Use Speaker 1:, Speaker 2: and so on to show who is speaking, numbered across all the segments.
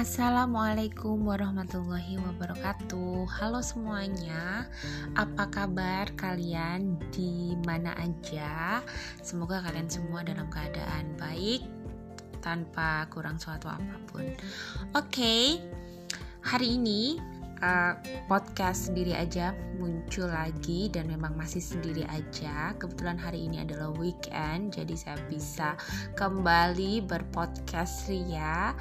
Speaker 1: Assalamualaikum warahmatullahi wabarakatuh. Halo semuanya, apa kabar kalian di mana aja? Semoga kalian semua dalam keadaan baik tanpa kurang suatu apa pun. Oke, okay, hari ini uh, podcast sendiri aja muncul lagi dan memang masih sendiri aja. Kebetulan hari ini adalah weekend, jadi saya bisa kembali berpodcast ria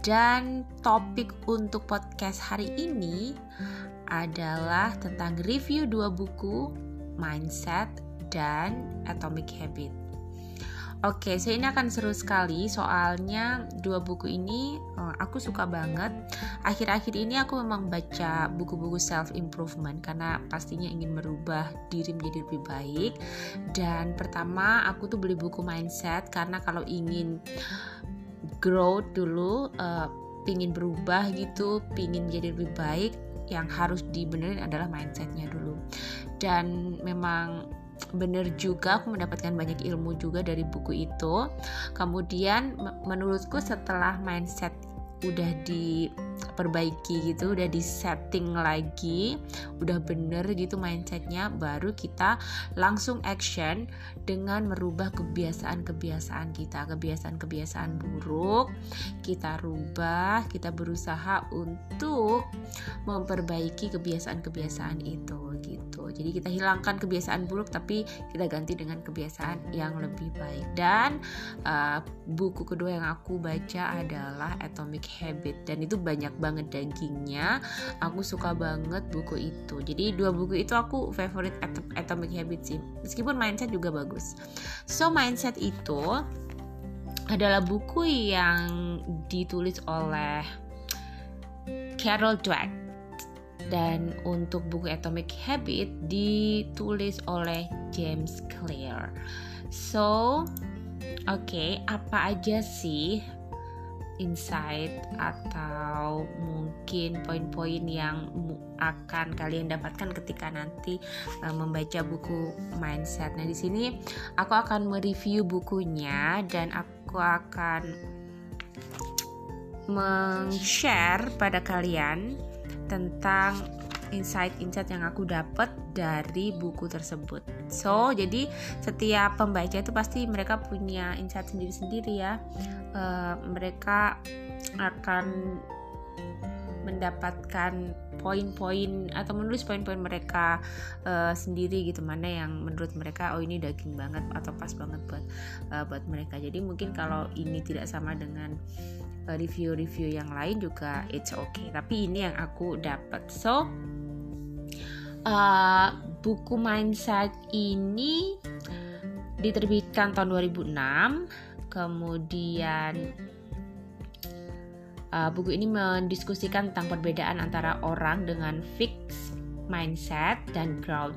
Speaker 1: dan topik untuk podcast hari ini adalah tentang review dua buku Mindset dan Atomic Habit. Oke, so ini akan seru sekali soalnya dua buku ini uh, aku suka banget. Akhir-akhir ini aku memang baca buku-buku self improvement karena pastinya ingin merubah diri menjadi lebih baik. Dan pertama aku tuh beli buku mindset karena kalau ingin growth dulu uh, pingin berubah gitu pingin jadi lebih baik yang harus dibenerin adalah mindsetnya dulu. Dan memang bener juga aku mendapatkan banyak ilmu juga dari buku itu. Kemudian menurutku setelah mindset udah diperbaiki gitu udah di setting lagi udah bener gitu mindsetnya baru kita langsung action dengan merubah kebiasaan-kebiasaan kita. Kebiasaan-kebiasaan buruk kita rubah kita berusaha untuk memperbaiki kebiasaan-kebiasaan itu gitu. Jadi kita hilangkan kebiasaan buruk tapi kita ganti dengan kebiasaan yang lebih baik. Dan uh, buku kedua yang aku baca adalah Atomic Habit. Dan itu banyak banget dagingnya. Aku suka banget buku itu. Jadi dua buku itu aku favorite Atomic Habit sih. Meskipun mindset juga bagus. So mindset itu adalah buku yang ditulis oleh Carol Dweck. Dan untuk buku Atomic Habit ditulis oleh James Clear. So, oke, okay, apa aja sih insight atau mungkin poin-poin yang akan kalian dapatkan ketika nanti uh, membaca buku mindset. Nah, di sini aku akan mereview bukunya dan aku akan meng-share pada kalian tentang insight-insight yang aku dapat dari buku tersebut. So, jadi setiap pembaca itu pasti mereka punya insight sendiri-sendiri ya. Uh, mereka akan mendapatkan poin-poin atau menulis poin-poin mereka uh, sendiri gitu mana yang menurut mereka oh ini daging banget atau pas banget buat uh, buat mereka jadi mungkin kalau ini tidak sama dengan review-review yang lain juga it's okay. Tapi ini yang aku dapat. So uh, buku mindset ini diterbitkan tahun 2006 kemudian uh, buku ini mendiskusikan tentang perbedaan antara orang dengan fix mindset dan growth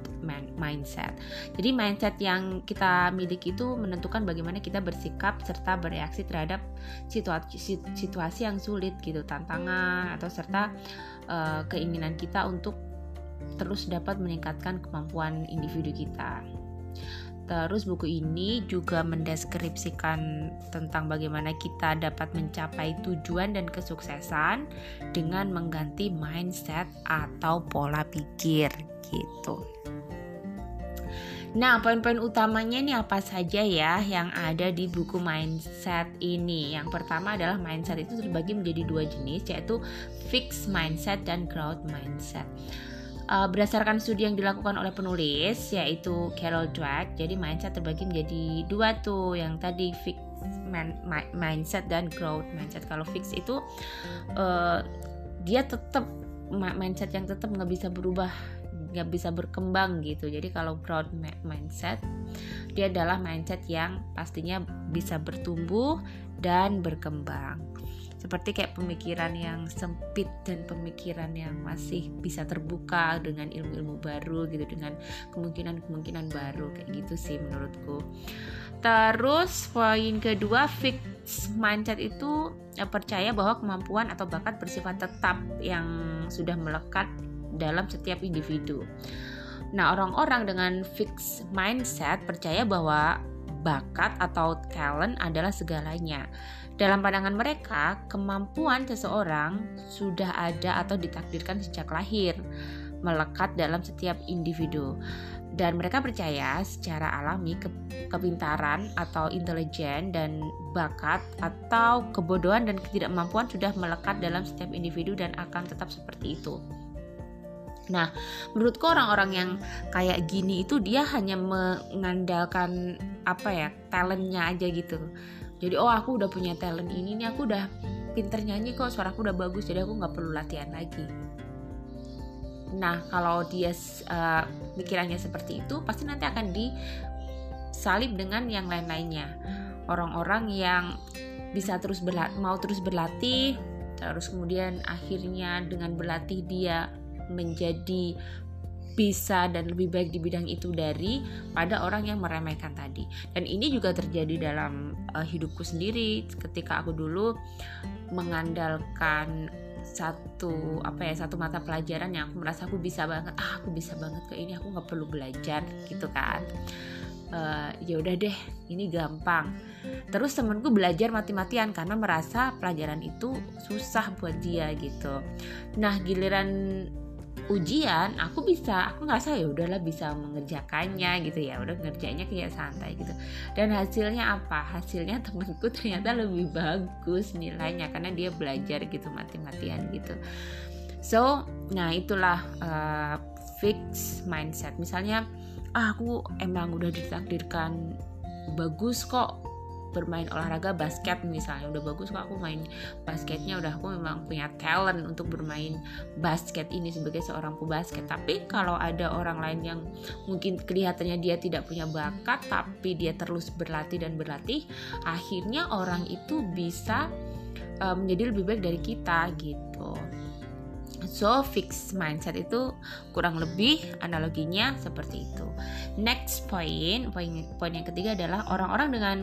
Speaker 1: mindset. Jadi mindset yang kita miliki itu menentukan bagaimana kita bersikap serta bereaksi terhadap situasi situasi yang sulit gitu, tantangan atau serta uh, keinginan kita untuk terus dapat meningkatkan kemampuan individu kita. Terus buku ini juga mendeskripsikan tentang bagaimana kita dapat mencapai tujuan dan kesuksesan dengan mengganti mindset atau pola pikir gitu. Nah, poin-poin utamanya ini apa saja ya yang ada di buku mindset ini? Yang pertama adalah mindset itu terbagi menjadi dua jenis yaitu fixed mindset dan growth mindset uh, berdasarkan studi yang dilakukan oleh penulis yaitu Carol Dweck jadi mindset terbagi menjadi dua tuh. Yang tadi fix man, mindset dan growth mindset. Kalau fix itu uh, dia tetap mindset yang tetap nggak bisa berubah nggak bisa berkembang gitu. Jadi kalau growth mindset dia adalah mindset yang pastinya bisa bertumbuh dan berkembang seperti kayak pemikiran yang sempit dan pemikiran yang masih bisa terbuka dengan ilmu-ilmu baru gitu dengan kemungkinan-kemungkinan baru kayak gitu sih menurutku terus poin kedua fix mindset itu ya, percaya bahwa kemampuan atau bakat bersifat tetap yang sudah melekat dalam setiap individu Nah, orang-orang dengan fix mindset percaya bahwa bakat atau talent adalah segalanya. Dalam pandangan mereka, kemampuan seseorang sudah ada atau ditakdirkan sejak lahir, melekat dalam setiap individu. Dan mereka percaya secara alami ke kepintaran atau intelijen dan bakat atau kebodohan dan ketidakmampuan sudah melekat dalam setiap individu dan akan tetap seperti itu. Nah, menurutku orang-orang yang kayak gini itu dia hanya mengandalkan apa ya talentnya aja gitu jadi oh aku udah punya talent ini nih aku udah pinter nyanyi kok suaraku udah bagus jadi aku nggak perlu latihan lagi. Nah kalau dia uh, pikirannya seperti itu pasti nanti akan disalib dengan yang lain-lainnya. Orang-orang yang bisa terus berlatih, mau terus berlatih terus kemudian akhirnya dengan berlatih dia menjadi bisa dan lebih baik di bidang itu dari pada orang yang meremehkan tadi. Dan ini juga terjadi dalam uh, hidupku sendiri. Ketika aku dulu mengandalkan satu apa ya satu mata pelajaran yang aku merasa aku bisa banget ah aku bisa banget ke ini aku nggak perlu belajar gitu kan. Uh, ya udah deh ini gampang. Terus temenku belajar mati-matian karena merasa pelajaran itu susah buat dia gitu. Nah giliran ujian aku bisa aku ngerasa ya udahlah bisa mengerjakannya gitu ya. Udah ngerjainnya kayak santai gitu. Dan hasilnya apa? Hasilnya temanku ternyata lebih bagus nilainya karena dia belajar gitu mati-matian gitu. So nah itulah uh, fix mindset. Misalnya ah, aku emang udah ditakdirkan bagus kok bermain olahraga basket misalnya. Udah bagus kok aku main basketnya. Udah aku memang punya talent untuk bermain basket ini sebagai seorang pebasket. Tapi kalau ada orang lain yang mungkin kelihatannya dia tidak punya bakat tapi dia terus berlatih dan berlatih akhirnya orang itu bisa uh, menjadi lebih baik dari kita gitu So fix mindset itu kurang lebih analoginya seperti itu. Next point, poin poin yang ketiga adalah orang-orang dengan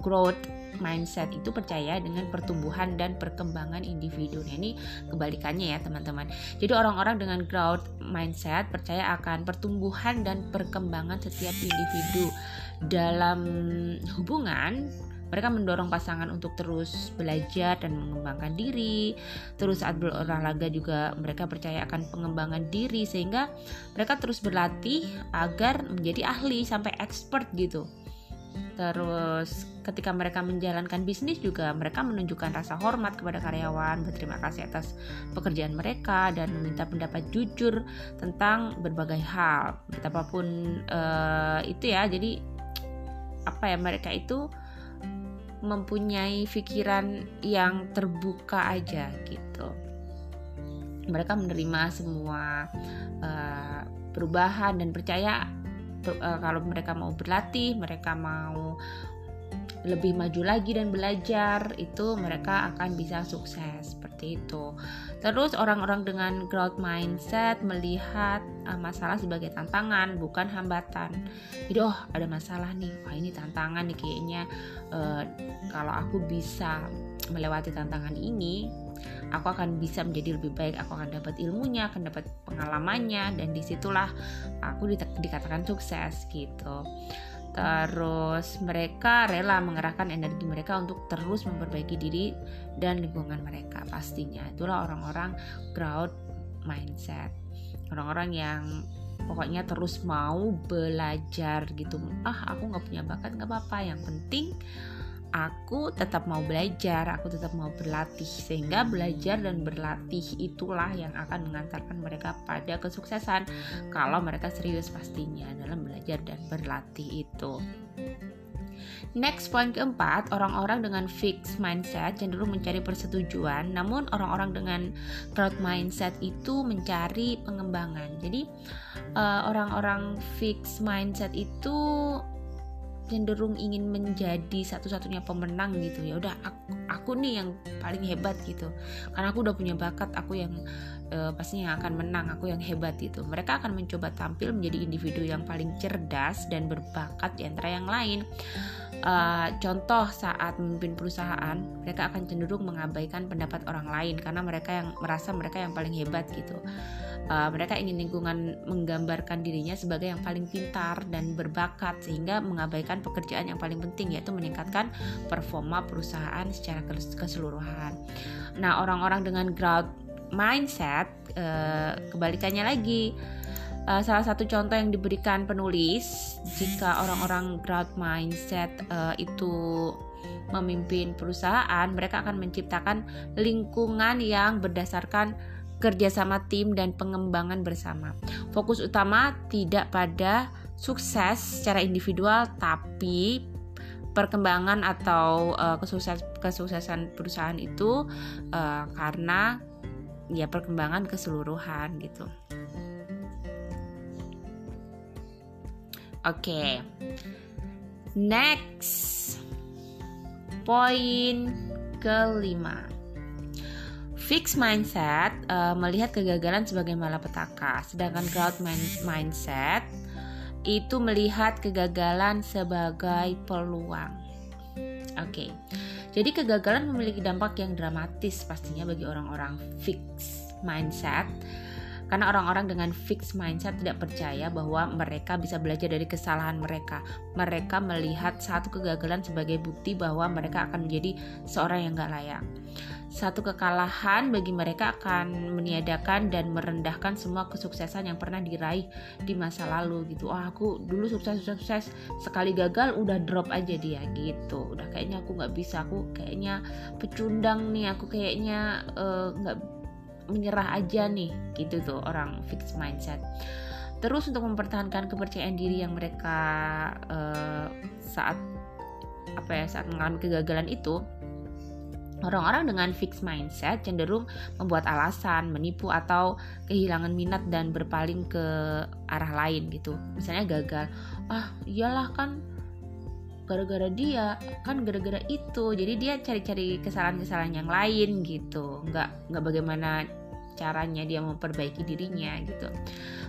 Speaker 1: growth mindset itu percaya dengan pertumbuhan dan perkembangan individu. Nah, ini kebalikannya ya, teman-teman. Jadi orang-orang dengan growth mindset percaya akan pertumbuhan dan perkembangan setiap individu dalam hubungan mereka mendorong pasangan untuk terus belajar dan mengembangkan diri. Terus saat berolahraga juga mereka percaya akan pengembangan diri sehingga mereka terus berlatih agar menjadi ahli sampai expert gitu. Terus ketika mereka menjalankan bisnis juga mereka menunjukkan rasa hormat kepada karyawan, berterima kasih atas pekerjaan mereka dan meminta pendapat jujur tentang berbagai hal. Betapapun uh, itu ya, jadi apa ya mereka itu mempunyai pikiran yang terbuka aja gitu mereka menerima semua uh, perubahan dan percaya uh, kalau mereka mau berlatih mereka mau lebih maju lagi dan belajar itu mereka akan bisa sukses seperti itu. Terus orang-orang dengan growth mindset melihat uh, masalah sebagai tantangan bukan hambatan. Jadi oh ada masalah nih, wah ini tantangan nih kayaknya. Uh, kalau aku bisa melewati tantangan ini aku akan bisa menjadi lebih baik. Aku akan dapat ilmunya akan dapat pengalamannya. Dan di situlah aku dikatakan sukses gitu Terus mereka rela mengerahkan energi mereka untuk terus memperbaiki diri dan lingkungan mereka pastinya. Itulah orang-orang growth mindset. Orang-orang yang pokoknya terus mau belajar gitu. Ah, aku nggak punya bakat nggak apa-apa. Yang penting aku tetap mau belajar, aku tetap mau berlatih, sehingga belajar dan berlatih itulah yang akan mengantarkan mereka pada kesuksesan. Kalau mereka serius, pastinya dalam belajar dan berlatih itu. Next point keempat, orang-orang dengan fixed mindset cenderung mencari persetujuan, namun orang-orang dengan growth mindset itu mencari pengembangan. Jadi eh, orang-orang uh, fixed mindset itu cenderung ingin menjadi satu-satunya pemenang gitu. Ya udah aku, aku nih yang paling hebat gitu. Karena aku udah punya bakat aku yang uh, pastinya akan menang aku yang hebat itu. Mereka akan mencoba tampil menjadi individu yang paling cerdas dan berbakat di antara yang lain uh, contoh saat memimpin perusahaan mereka akan cenderung mengabaikan pendapat orang lain karena mereka yang merasa mereka yang paling hebat gitu uh, mereka ingin lingkungan menggambarkan dirinya sebagai yang paling pintar dan berbakat sehingga mengabaikan pekerjaan yang paling penting yaitu meningkatkan performa perusahaan secara keseluruhan. Nah, orang-orang dengan growth mindset uh, kebalikannya lagi uh, salah satu contoh yang diberikan penulis jika orang-orang growth mindset uh, itu memimpin perusahaan, mereka akan menciptakan lingkungan yang berdasarkan kerjasama tim dan pengembangan bersama. Fokus utama tidak pada sukses secara individual, tapi perkembangan atau uh, kesukses kesuksesan perusahaan itu uh, karena ya perkembangan keseluruhan gitu. Oke. Okay. Next. Poin kelima. Fix mindset uh, melihat kegagalan sebagai malapetaka, sedangkan growth mindset itu melihat kegagalan sebagai peluang. Oke. Okay. Jadi kegagalan memiliki dampak yang dramatis pastinya bagi orang-orang fix mindset karena orang-orang dengan fixed mindset tidak percaya bahwa mereka bisa belajar dari kesalahan mereka. Mereka melihat satu kegagalan sebagai bukti bahwa mereka akan menjadi seorang yang gak layak. Satu kekalahan bagi mereka akan meniadakan dan merendahkan semua kesuksesan yang pernah diraih di masa lalu gitu. Oh aku dulu sukses sukses sekali gagal udah drop aja dia gitu. Udah kayaknya aku nggak bisa. Aku kayaknya pecundang nih. Aku kayaknya eh, nggak uh, menyerah aja nih gitu tuh orang fixed mindset terus untuk mempertahankan kepercayaan diri yang mereka uh, saat apa ya saat mengalami kegagalan itu Orang-orang dengan fixed mindset cenderung membuat alasan, menipu atau kehilangan minat dan berpaling ke arah lain gitu. Misalnya gagal, ah iyalah kan gara-gara dia, kan gara-gara itu. Jadi dia cari-cari kesalahan-kesalahan yang lain gitu. Nggak nggak bagaimana caranya dia memperbaiki dirinya gitu.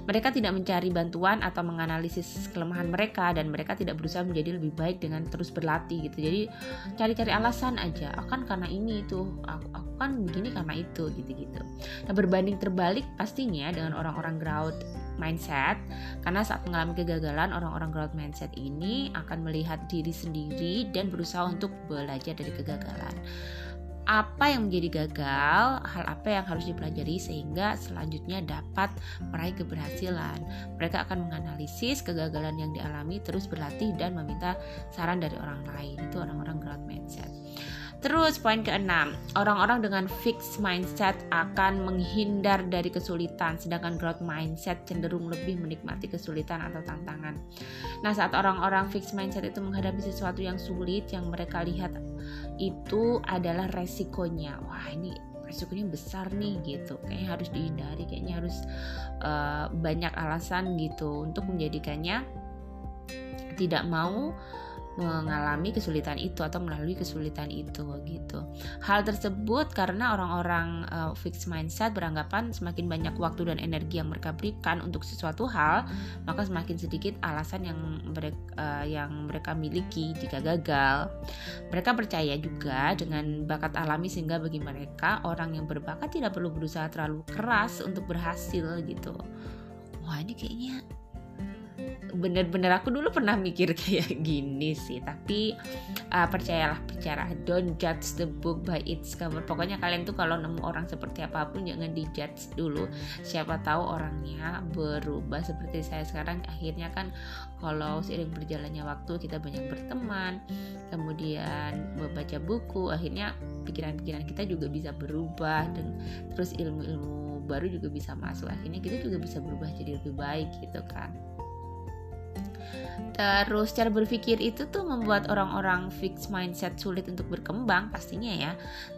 Speaker 1: Mereka tidak mencari bantuan atau menganalisis kelemahan mereka dan mereka tidak berusaha menjadi lebih baik dengan terus berlatih gitu. Jadi cari-cari alasan aja, akan karena ini itu, aku, aku kan begini karena itu gitu-gitu. Nah, berbanding terbalik pastinya dengan orang-orang growth mindset karena saat mengalami kegagalan orang-orang growth mindset ini akan melihat diri sendiri dan berusaha untuk belajar dari kegagalan apa yang menjadi gagal, hal apa yang harus dipelajari sehingga selanjutnya dapat meraih keberhasilan. Mereka akan menganalisis kegagalan yang dialami, terus berlatih dan meminta saran dari orang lain. Itu orang-orang growth mindset. Terus poin keenam, orang-orang dengan fixed mindset akan menghindar dari kesulitan, sedangkan growth mindset cenderung lebih menikmati kesulitan atau tantangan. Nah, saat orang-orang fixed mindset itu menghadapi sesuatu yang sulit, yang mereka lihat itu adalah resikonya. Wah, ini resikonya besar nih gitu. Kayaknya harus dihindari, kayaknya harus uh, banyak alasan gitu untuk menjadikannya tidak mau mengalami kesulitan itu atau melalui kesulitan itu gitu. Hal tersebut karena orang-orang uh, fixed mindset beranggapan semakin banyak waktu dan energi yang mereka berikan untuk sesuatu hal, maka semakin sedikit alasan yang mereka uh, yang mereka miliki jika gagal. Mereka percaya juga dengan bakat alami sehingga bagi mereka orang yang berbakat tidak perlu berusaha terlalu keras untuk berhasil gitu. Wah, ini kayaknya bener-bener aku dulu pernah mikir kayak gini sih tapi uh, percayalah percaya. Don't judge the book by its cover. Pokoknya kalian tuh kalau nemu orang seperti apa pun jangan dijudge dulu. Siapa tahu orangnya berubah seperti saya sekarang. Akhirnya kan kalau seiring berjalannya waktu kita banyak berteman kemudian membaca buku akhirnya pikiran-pikiran kita juga bisa berubah dan terus ilmu-ilmu baru juga bisa masuk. Akhirnya kita juga bisa berubah jadi lebih baik gitu kan Terus cara berpikir itu tuh membuat orang-orang fix mindset sulit untuk berkembang pastinya ya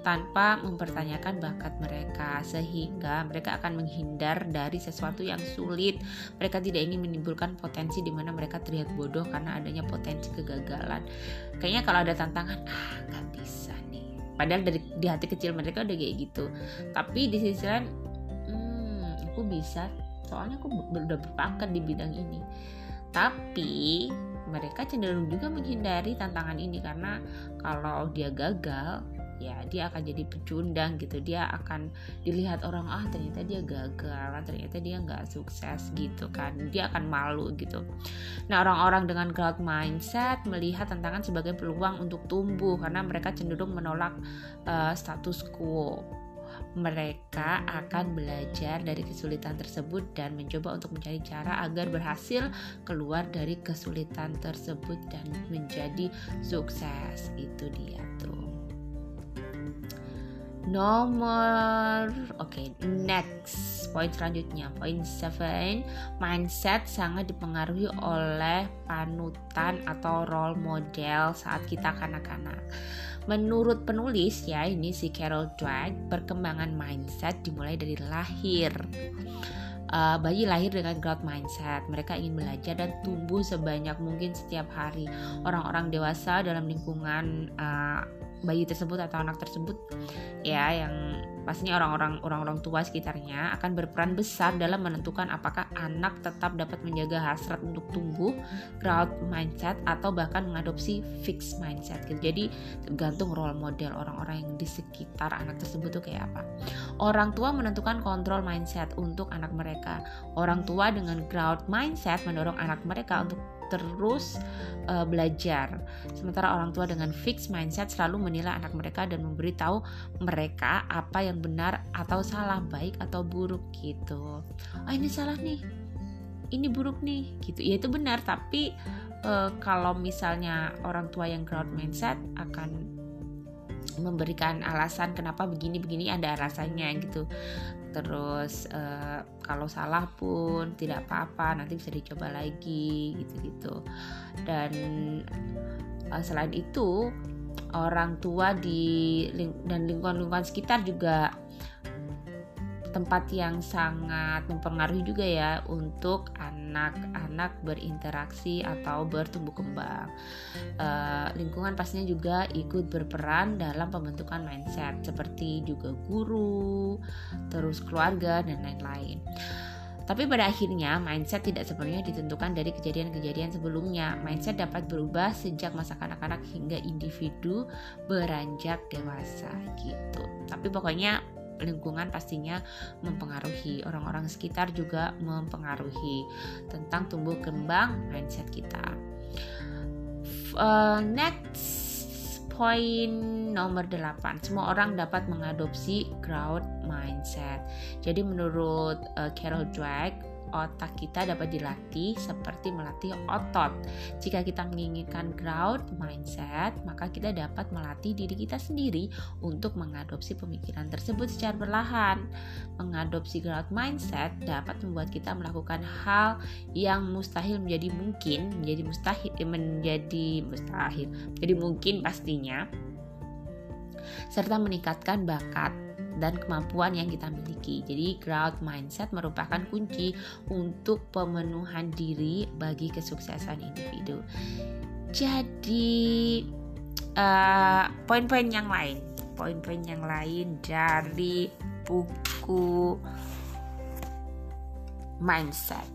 Speaker 1: tanpa mempertanyakan bakat mereka sehingga mereka akan menghindar dari sesuatu yang sulit. Mereka tidak ingin menimbulkan potensi di mana mereka terlihat bodoh karena adanya potensi kegagalan. Kayaknya kalau ada tantangan ah nggak bisa nih. Padahal dari di hati kecil mereka udah kayak gitu. Tapi di sisi lain hmm, aku bisa soalnya aku udah berpakat di bidang ini tapi mereka cenderung juga menghindari tantangan ini karena kalau dia gagal ya dia akan jadi pecundang gitu. Dia akan dilihat orang ah ternyata dia gagal ternyata dia nggak sukses gitu kan. Dia akan malu gitu. Nah orang-orang dengan growth mindset melihat tantangan sebagai peluang untuk tumbuh karena mereka cenderung menolak uh, status quo mereka akan belajar dari kesulitan tersebut dan mencoba untuk mencari cara agar berhasil keluar dari kesulitan tersebut dan menjadi sukses. Itu dia tuh. Nomor oke okay, next. Poin selanjutnya. Poin 7 mindset sangat dipengaruhi oleh panutan atau role model saat kita kanak-kanak menurut penulis ya ini si Carol Dweck perkembangan mindset dimulai dari lahir uh, bayi lahir dengan growth mindset. Mereka ingin belajar dan tumbuh sebanyak mungkin setiap hari. Orang-orang dewasa dalam lingkungan uh, bayi tersebut atau anak tersebut ya yang pastinya orang-orang orang-orang tua sekitarnya akan berperan besar dalam menentukan apakah anak tetap dapat menjaga hasrat untuk tumbuh growth mindset atau bahkan mengadopsi fixed mindset gitu. Jadi tergantung role model orang-orang yang di sekitar anak tersebut tuh kayak apa. Orang tua menentukan kontrol mindset untuk anak mereka. Orang tua dengan growth mindset mendorong anak mereka untuk terus uh, belajar. Sementara orang tua dengan fixed mindset selalu menilai anak mereka dan memberitahu mereka apa yang benar atau salah, baik atau buruk gitu. Ah ini salah nih, ini buruk nih, gitu. Ya itu benar, tapi uh, kalau misalnya orang tua yang growth mindset akan memberikan alasan kenapa begini-begini ada alasannya gitu terus uh, kalau salah pun tidak apa-apa nanti bisa dicoba lagi gitu-gitu. Dan uh, selain itu orang tua di dan lingkungan-lingkungan sekitar juga tempat yang sangat mempengaruhi juga ya untuk anak-anak berinteraksi atau bertumbuh kembang. Uh, lingkungan pastinya juga ikut berperan dalam pembentukan mindset seperti juga guru, terus keluarga dan lain-lain. Tapi pada akhirnya mindset tidak sepenuhnya ditentukan dari kejadian-kejadian sebelumnya. Mindset dapat berubah sejak masa kanak-kanak hingga individu beranjak dewasa gitu. Tapi pokoknya lingkungan pastinya mempengaruhi. Orang-orang sekitar juga mempengaruhi tentang tumbuh kembang mindset kita. Uh, next poin nomor 8 semua orang dapat mengadopsi growth mindset. Jadi menurut uh, Carol Dweck otak kita dapat dilatih seperti melatih otot. Jika kita menginginkan growth mindset, maka kita dapat melatih diri kita sendiri untuk mengadopsi pemikiran tersebut secara perlahan. Mengadopsi growth mindset dapat membuat kita melakukan hal yang mustahil menjadi mungkin, menjadi mustahil menjadi mustahil, jadi mungkin pastinya serta meningkatkan bakat dan kemampuan yang kita miliki. Jadi growth mindset merupakan kunci untuk pemenuhan diri bagi kesuksesan individu. Jadi uh, poin-poin yang lain, poin-poin yang lain dari buku mindset.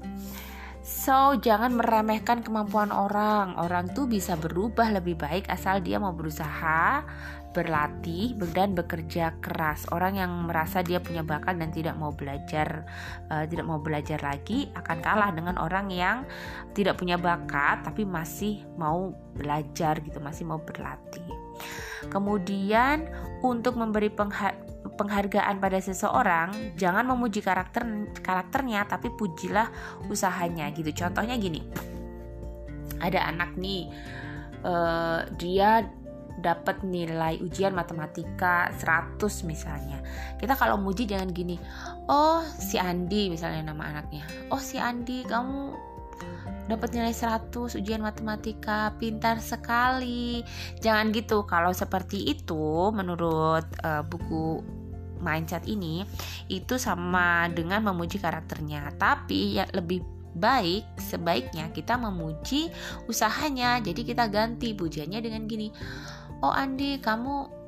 Speaker 1: So, jangan meremehkan kemampuan orang. Orang tuh bisa berubah lebih baik asal dia mau berusaha berlatih dan bekerja keras. Orang yang merasa dia punya bakat dan tidak mau belajar, uh, tidak mau belajar lagi akan kalah dengan orang yang tidak punya bakat tapi masih mau belajar gitu, masih mau berlatih. Kemudian untuk memberi penghargaan pada seseorang, jangan memuji karakter karakternya tapi pujilah usahanya gitu. Contohnya gini. Ada anak nih uh, dia dapat nilai ujian matematika 100 misalnya. Kita kalau muji jangan gini, "Oh, si Andi misalnya nama anaknya. Oh, si Andi kamu dapat nilai 100 ujian matematika, pintar sekali." Jangan gitu. Kalau seperti itu menurut uh, buku mindset ini itu sama dengan memuji karakternya, tapi ya lebih baik sebaiknya kita memuji usahanya jadi kita ganti pujiannya dengan gini oh Andi kamu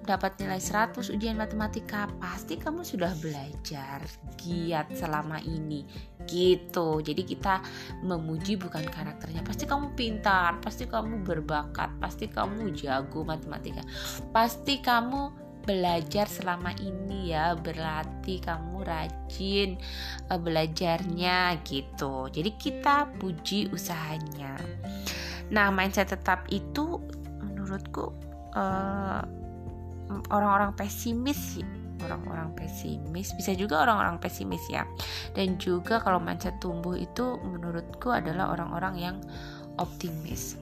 Speaker 1: dapat nilai 100 ujian matematika. Pasti kamu sudah belajar giat selama ini. Gitu. Jadi kita memuji bukan karakternya. Pasti kamu pintar pasti kamu berbakat pasti kamu jago matematika. Pasti kamu belajar selama ini ya berlatih kamu rajin uh, belajarnya gitu. Jadi kita puji usahanya. Nah mindset tetap itu menurutku uh, orang-orang pesimis sih. Orang-orang pesimis bisa juga orang-orang pesimis ya. Dan juga kalau mindset tumbuh itu menurutku adalah orang-orang yang optimis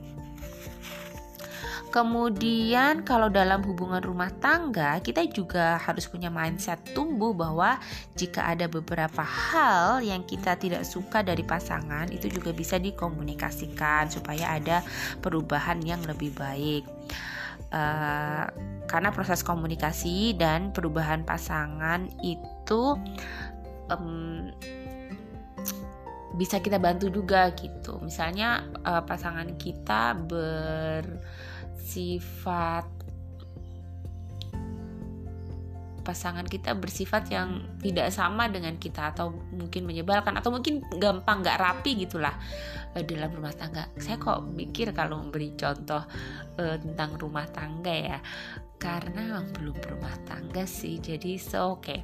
Speaker 1: Kemudian kalau dalam hubungan rumah tangga kita juga harus punya mindset tumbuh bahwa jika ada beberapa hal yang kita tidak suka dari pasangan itu juga bisa dikomunikasikan supaya ada perubahan yang lebih baik. Uh, karena proses komunikasi dan perubahan pasangan itu um, bisa kita bantu juga gitu. Misalnya uh, pasangan kita ber sifat pasangan kita bersifat yang tidak sama dengan kita atau mungkin menyebalkan atau mungkin gampang nggak rapi gitulah uh, dalam rumah tangga. Saya kok mikir kalau memberi contoh uh, tentang rumah tangga ya, karena belum berumah tangga sih. Jadi so oke. Okay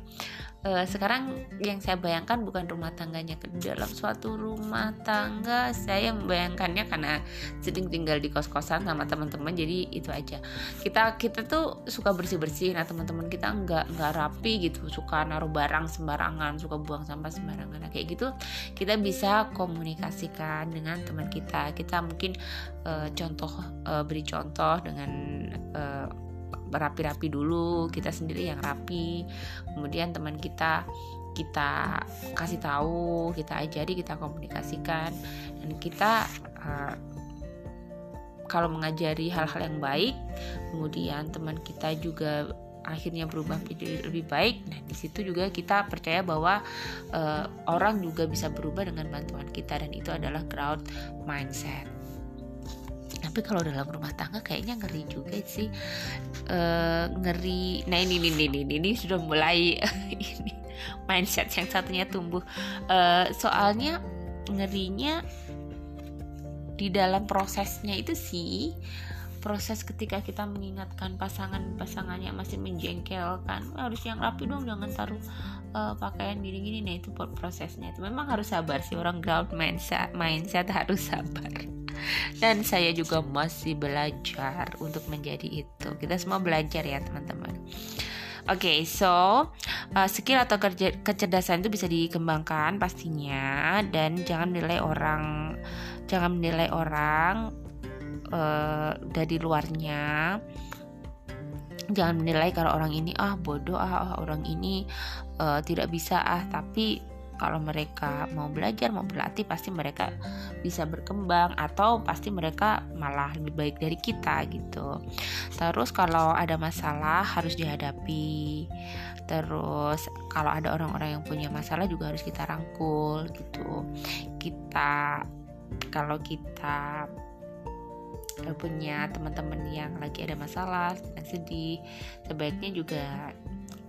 Speaker 1: uh, sekarang yang saya bayangkan bukan rumah tangganya ke dalam suatu rumah tangga saya membayangkannya karena sering tinggal di kos-kosan sama teman-teman jadi itu aja. Kita kita tuh suka bersih-bersih nah teman-teman kita nggak nggak rapi gitu suka naruh barang sembarangan suka buang sampah sembarangan. Nah, kayak gitu kita bisa komunikasikan dengan teman kita. Kita mungkin uh, contoh uh, beri contoh dengan rapi-rapi dulu kita sendiri yang rapi. Kemudian teman kita kita kasih tahu kita ajari kita komunikasikan. Dan kita uh, kalau mengajari hal-hal yang baik kemudian teman kita juga akhirnya berubah menjadi lebih baik. Nah, di situ juga kita percaya bahwa uh, orang juga bisa berubah dengan bantuan kita. Dan itu adalah growth mindset tapi kalau dalam rumah tangga kayaknya ngeri juga sih. Uh, ngeri. Nah ini ini ini ini, ini sudah mulai ini mindset yang satunya tumbuh. Uh, soalnya ngerinya di dalam prosesnya itu sih proses ketika kita mengingatkan pasangan-pasangannya masih menjengkelkan harus yang rapi dong jangan taruh uh, pakaian gini-gini. Nah itu prosesnya. Itu memang harus sabar sih orang ground mindset mindset harus sabar dan saya juga masih belajar untuk menjadi itu. Kita semua belajar ya teman-teman. Oke, okay, so uh, skill atau kerja, kecerdasan itu bisa dikembangkan pastinya. Dan jangan menilai orang, jangan menilai orang uh, dari luarnya. Jangan menilai kalau orang ini ah bodoh ah, orang ini uh, tidak bisa ah tapi kalau mereka mau belajar mau berlatih pasti mereka bisa berkembang atau pasti mereka malah lebih baik dari kita gitu. Terus kalau ada masalah harus dihadapi. Terus kalau ada orang-orang yang punya masalah juga harus kita rangkul gitu. Kita kalau kita punya teman-teman yang lagi ada masalah yang sedih sebaiknya juga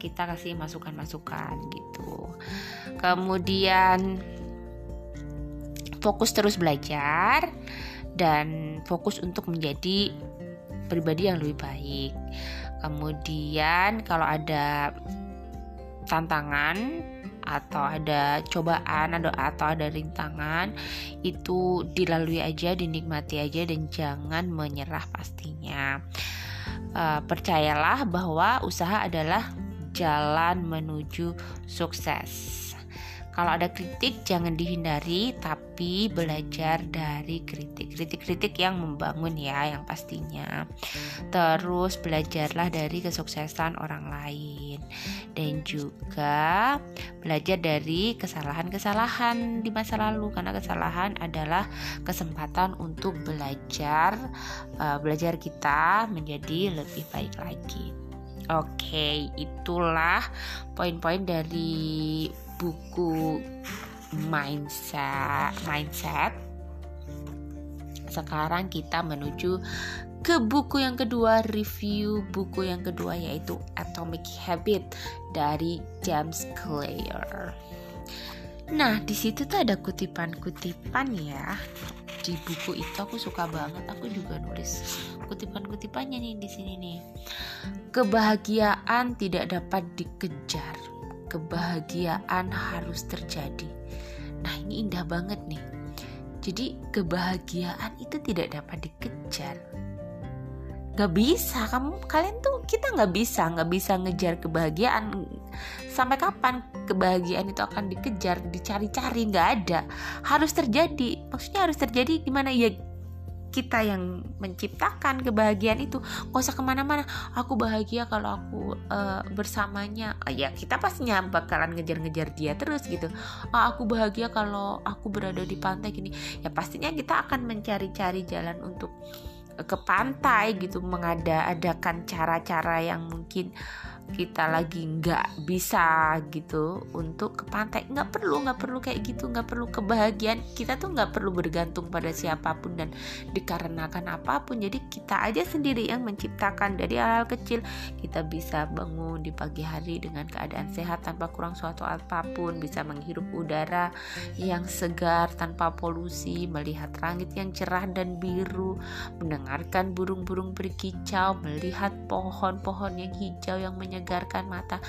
Speaker 1: kita kasih masukan-masukan gitu. Kemudian fokus terus belajar dan fokus untuk menjadi pribadi yang lebih baik. Kemudian kalau ada tantangan atau ada cobaan atau ada rintangan itu dilalui aja dinikmati aja dan jangan menyerah pastinya. Uh, percayalah bahwa usaha adalah jalan menuju sukses. Kalau ada kritik jangan dihindari tapi belajar dari kritik. Kritik-kritik yang membangun ya yang pastinya. Terus belajarlah dari kesuksesan orang lain dan juga belajar dari kesalahan-kesalahan di masa lalu karena kesalahan adalah kesempatan untuk belajar uh, belajar kita menjadi lebih baik lagi. Oke, itulah poin-poin dari buku mindset mindset. Sekarang kita menuju ke buku yang kedua, review buku yang kedua yaitu Atomic Habit dari James Clear. Nah, di situ tuh ada kutipan-kutipan ya. Di buku itu aku suka banget. Aku juga nulis kutipan-kutipannya nih di sini nih. Kebahagiaan tidak dapat dikejar. Kebahagiaan harus terjadi. Nah, ini indah banget nih. Jadi, kebahagiaan itu tidak dapat dikejar nggak bisa. Kamu kalian tuh kita nggak bisa. Nggak bisa ngejar kebahagiaan. Sampai kapan kebahagiaan itu akan dikejar dicari-cari? Nggak ada. Harus terjadi. Maksudnya harus terjadi gimana? Ya kita yang menciptakan kebahagiaan itu. Gak usah ke mana-mana. Aku bahagia kalau aku uh, bersamanya. Uh, ya kita pastinya bakalan ngejar-ngejar dia terus gitu. Uh, aku bahagia kalau aku berada di pantai gini. Ya pastinya kita akan mencari-cari jalan untuk ke pantai gitu mengada-adakan cara-cara yang mungkin kita lagi nggak bisa gitu untuk ke pantai. Nggak perlu nggak perlu kayak gitu nggak perlu kebahagiaan. Kita tuh nggak perlu bergantung pada siapa pun dan dikarenakan apa pun. Jadi kita aja sendiri yang menciptakan dari hal-hal kecil. Kita bisa bangun di pagi hari dengan keadaan sehat tanpa kurang suatu apa pun. Bisa menghirup udara yang segar tanpa polusi melihat langit yang cerah dan biru mendengarkan burung-burung berkicau melihat pohon-pohon yang hijau yang menyebabkan menyegarkan mata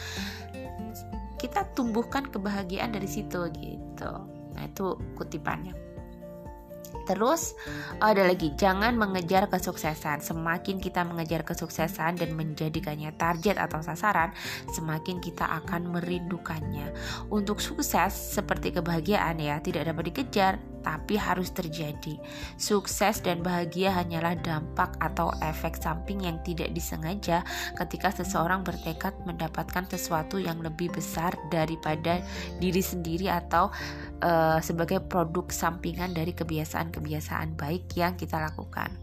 Speaker 1: kita tumbuhkan kebahagiaan dari situ gitu nah itu kutipannya Terus ada lagi, jangan mengejar kesuksesan. Semakin kita mengejar kesuksesan dan menjadikannya target atau sasaran, semakin kita akan merindukannya. Untuk sukses seperti kebahagiaan ya, tidak dapat dikejar, tapi harus terjadi. Sukses dan bahagia hanyalah dampak atau efek samping yang tidak disengaja ketika seseorang bertekad mendapatkan sesuatu yang lebih besar daripada diri sendiri atau uh, sebagai produk sampingan dari kebiasaan-kebiasaan baik yang kita lakukan.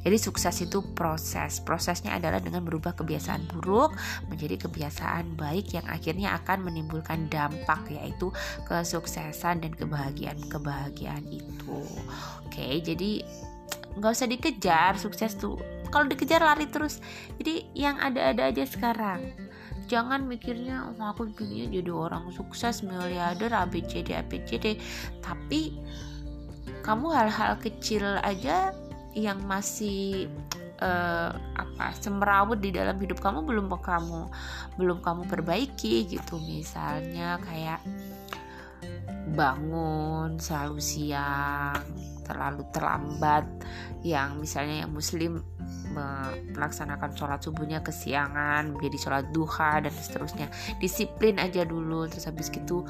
Speaker 1: Jadi sukses itu proses. Prosesnya adalah dengan berubah kebiasaan buruk menjadi kebiasaan baik yang akhirnya akan menimbulkan dampak yaitu kesuksesan dan kebahagiaan-kebahagiaan itu oke jadi nggak usah dikejar sukses tuh. Kalau dikejar lari terus. Jadi yang ada-ada aja sekarang. Jangan mikirnya oh, aku pengen jadi orang sukses miliarder ABCD ABCD tapi kamu hal-hal kecil aja yang masih uh, apa semrawut di dalam hidup kamu belum kamu belum kamu perbaiki gitu misalnya kayak bangun selalu siang terlalu terlambat. Yang misalnya yang muslim melaksanakan sholat subuhnya kesiangan menjadi sholat duha dan seterusnya. Disiplin aja dulu terus habis itu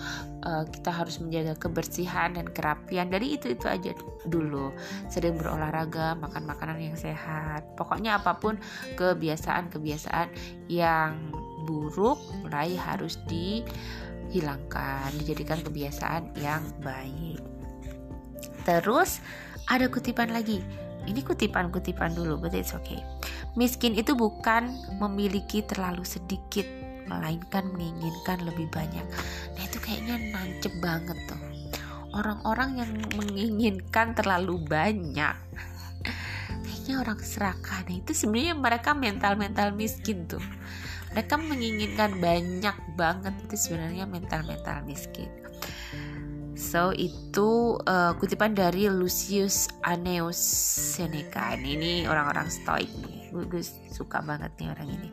Speaker 1: uh, kita harus menjaga kebersihan dan kerapian. Dari itu itu aja dulu. Sering berolahraga makan makanan yang sehat. Pokoknya apa pun kebiasaan-kebiasaan yang buruk mulai harus di hilangkan, dijadikan kebiasaan yang baik. Terus ada kutipan lagi. Ini kutipan-kutipan dulu, but it's okay. Miskin itu bukan memiliki terlalu sedikit, melainkan menginginkan lebih banyak. Nah itu kayaknya nancep banget tuh. Orang-orang yang menginginkan terlalu banyak kayaknya orang serakah nah itu sebenarnya mereka mental-mental miskin tuh mereka menginginkan banyak banget itu sebenarnya mental-mental miskin So itu uh, kutipan dari Lucius Anneus Seneca. Ini, ini orang-orang stoik nih. Gue, suka banget nih orang ini.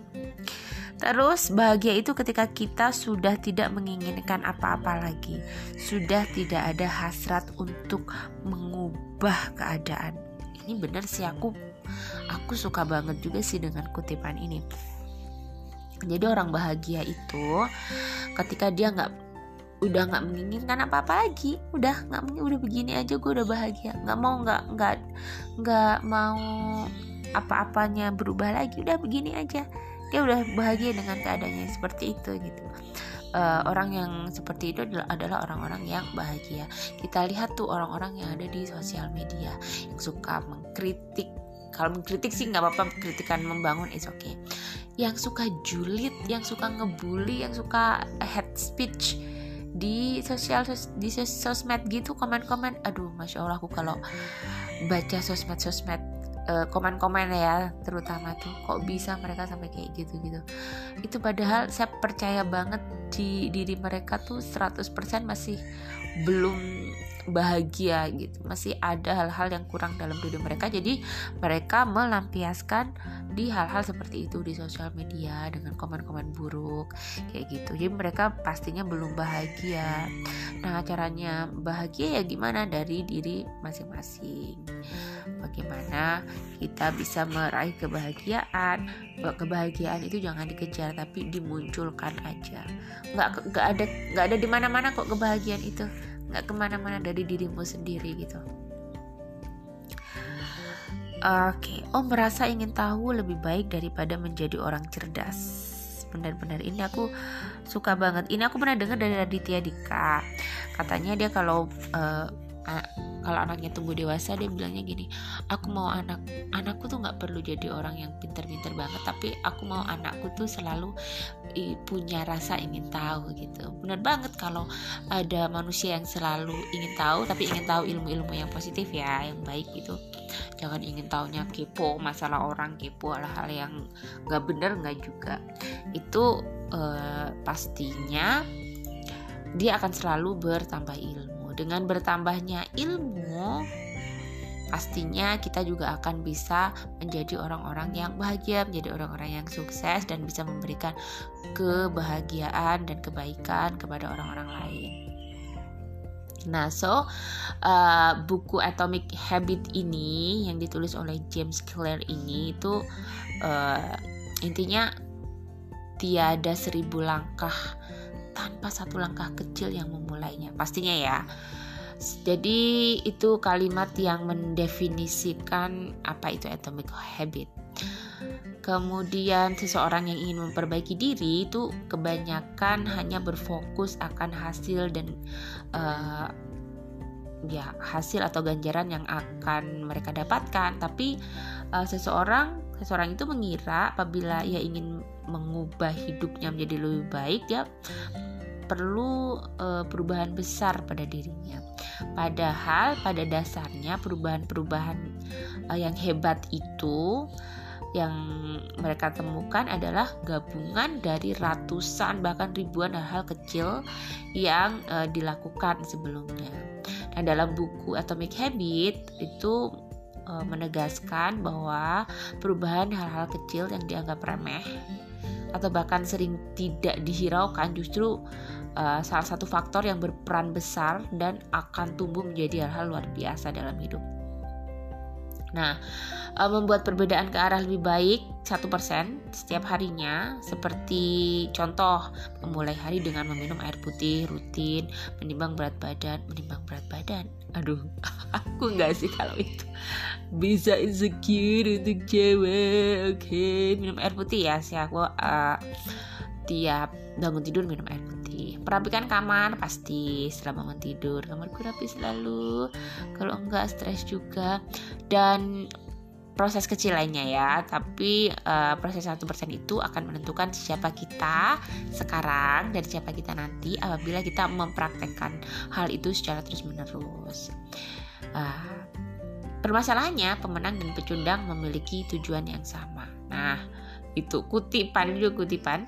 Speaker 1: Terus bahagia itu ketika kita sudah tidak menginginkan apa-apa lagi, sudah tidak ada hasrat untuk mengubah keadaan. Ini benar sih aku, aku suka banget juga sih dengan kutipan ini jadi orang bahagia itu ketika dia nggak udah nggak menginginkan apa apa lagi. Udah nggak udah begini aja gue udah bahagia. Nggak mau nggak nggak nggak mau apa-apanya berubah lagi. Udah begini aja. Dia udah bahagia dengan keadaannya seperti itu gitu. Uh, orang yang seperti itu adalah orang-orang yang bahagia. Kita lihat tuh orang-orang yang ada di sosial media yang suka mengkritik. Kalau mengkritik sih nggak apa-apa kritikan membangun is okay yang suka julid yang suka ngebully yang suka head speech di sosial di sosmed gitu komen-komen. Aduh masya allah aku kalau baca sosmed sosmed uh, komen-komen ya terutama tuh kok bisa mereka sampai kayak gitu gitu. Itu padahal saya percaya banget di diri mereka tuh 100% masih belum bahagia gitu. Masih ada hal-hal yang kurang dalam diri mereka. Jadi mereka melampiaskan di hal-hal seperti itu di sosial media dengan komen-komen buruk kayak gitu. Jadi mereka pastinya belum bahagia. Nah caranya bahagia ya gimana? Dari diri masing-masing. Bagaimana kita bisa meraih kebahagiaan? Kebahagiaan itu jangan dikejar tapi dimunculkan aja. Nggak nggak ada nggak ada di mana-mana kok kebahagiaan itu nggak ke mana-mana dari dirimu sendiri gitu Oke, okay. Om merasa ingin tahu lebih baik daripada menjadi orang cerdas. Benar-benar ini aku suka banget. Ini aku pernah dengar dari Raditya Dika. Katanya dia kalau uh, kalau anaknya tumbuh dewasa dia bilangnya gini aku mau anak anakku tuh nggak perlu jadi orang yang pinter-pinter banget tapi aku mau anakku tuh selalu punya rasa ingin tahu gitu. Benar banget kalau ada manusia yang selalu ingin tahu tapi ingin tahu ilmu-ilmu yang positif ya yang baik gitu. Jangan ingin tahunya kepo masalah orang kepo hal-hal yang nggak bener nggak juga. Itu uh, pastinya dia akan selalu bertambah ilmu. Dengan bertambahnya ilmu, pastinya kita juga akan bisa menjadi orang-orang yang bahagia, menjadi orang-orang yang sukses dan bisa memberikan kebahagiaan dan kebaikan kepada orang-orang lain. Nah, so uh, buku Atomic Habit ini yang ditulis oleh James Clear ini itu uh, intinya tiada seribu langkah tanpa satu langkah kecil yang memulainya. Pastinya ya. Jadi itu kalimat yang mendefinisikan apa itu atomic habit. Kemudian seseorang yang ingin memperbaiki diri itu kebanyakan hanya berfokus akan hasil dan uh, ya hasil atau ganjaran yang akan mereka dapatkan. Tapi uh, seseorang seseorang itu mengira apabila ia ingin mengubah hidupnya menjadi lebih baik dia perlu uh, perubahan besar pada dirinya. Padahal pada dasarnya perubahan-perubahan uh, yang hebat itu yang mereka temukan adalah gabungan dari ratusan bahkan ribuan hal-hal kecil yang uh, dilakukan sebelumnya. Nah, dalam buku Atomic Habit itu menegaskan bahwa perubahan hal-hal kecil yang dianggap remeh atau bahkan sering tidak dihiraukan justru uh, salah satu faktor yang berperan besar dan akan tumbuh menjadi hal-hal luar biasa dalam hidup. Nah, uh, membuat perbedaan ke arah lebih baik satu persen setiap harinya, seperti contoh memulai hari dengan meminum air putih rutin, menimbang berat badan, menimbang berat badan. Aduh, aku nggak sih kalau itu bisa insecure untuk cewek. Oke, okay. minum air putih ya sih aku uh, tiap bangun tidur minum air putih perapikan kamar pasti. Setelah bangun tidur kamarku rapi selalu. Kalau enggak stres juga. Dan proses kecil lainnya ya. Tapi uh, proses satu persen itu akan menentukan siapa kita sekarang dan siapa kita nanti apabila kita mempraktekkan hal itu secara terus menerus uh, permasalahannya pemenang dan pecundang memiliki tujuan yang sama. Nah itu kutipan juga kutipan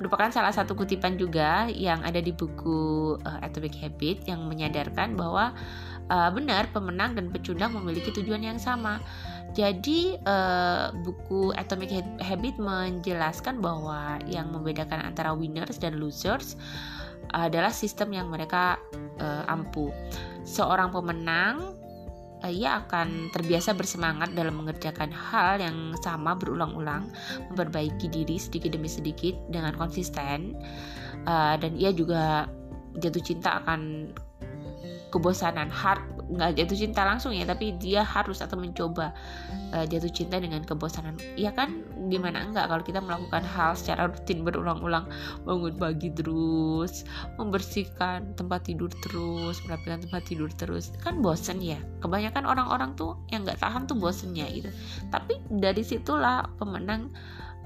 Speaker 1: merupakan salah satu kutipan juga yang ada di buku uh, Atomic Habit yang menyadarkan bahwa uh, benar pemenang dan pecundang memiliki tujuan yang sama. Jadi uh, buku Atomic Habit menjelaskan bahwa yang membedakan antara winners dan losers adalah sistem yang mereka uh, ampuh. Seorang pemenang ia akan terbiasa bersemangat dalam mengerjakan hal yang sama berulang-ulang, memperbaiki diri sedikit demi sedikit dengan konsisten, uh, dan ia juga jatuh cinta akan kebosanan hard nggak jatuh cinta langsung ya tapi dia harus atau mencoba uh, jatuh cinta dengan kebosanan. Ya kan? Gimana? Enggak kalau kita melakukan hal secara rutin berulang-ulang bangun pagi terus membersihkan tempat tidur terus merapikan tempat tidur terus kan bosen ya. Kebanyakan orang-orang tuh yang nggak tahan tuh bosennya gitu. Tapi dari situlah pemenang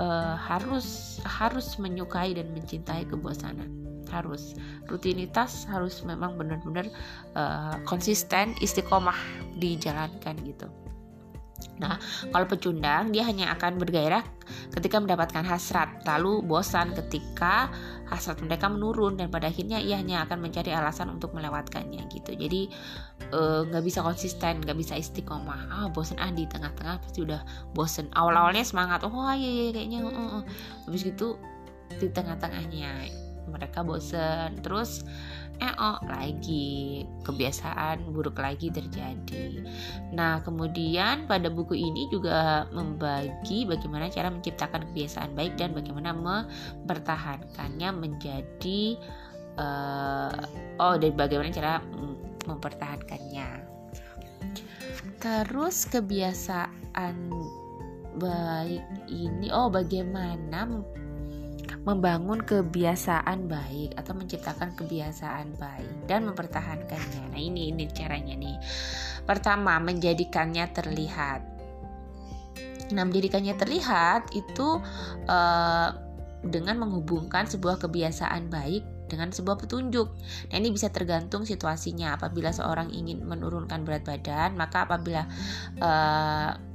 Speaker 1: uh, harus harus menyukai dan mencintai kebosanan harus rutinitas harus memang benar-benar uh, konsisten istiqomah dijalankan gitu Nah, kalau pecundang dia hanya akan bergairah ketika mendapatkan hasrat, lalu bosan ketika hasrat mereka menurun dan pada akhirnya ia hanya akan mencari alasan untuk melewatkannya gitu. Jadi eh, nggak uh, bisa konsisten, nggak bisa istiqomah. Ah bosan ah di tengah-tengah pasti udah bosan. Awal-awalnya semangat, oh iya iya kayaknya, uh, uh. habis gitu di tengah-tengahnya mereka bosan terus oh lagi kebiasaan buruk lagi terjadi. Nah, kemudian pada buku ini juga membagi bagaimana cara menciptakan kebiasaan baik dan bagaimana mempertahankannya menjadi uh, oh dan bagaimana cara mempertahankannya. Terus kebiasaan baik ini oh bagaimana membangun kebiasaan baik atau menciptakan kebiasaan baik dan mempertahankannya. Nah, ini ini caranya nih. Pertama, menjadikannya terlihat. Nah, menjadikannya terlihat itu uh, dengan menghubungkan sebuah kebiasaan baik dengan sebuah petunjuk. Nah, ini bisa tergantung situasinya. Apabila seorang ingin menurunkan berat badan, maka apabila uh,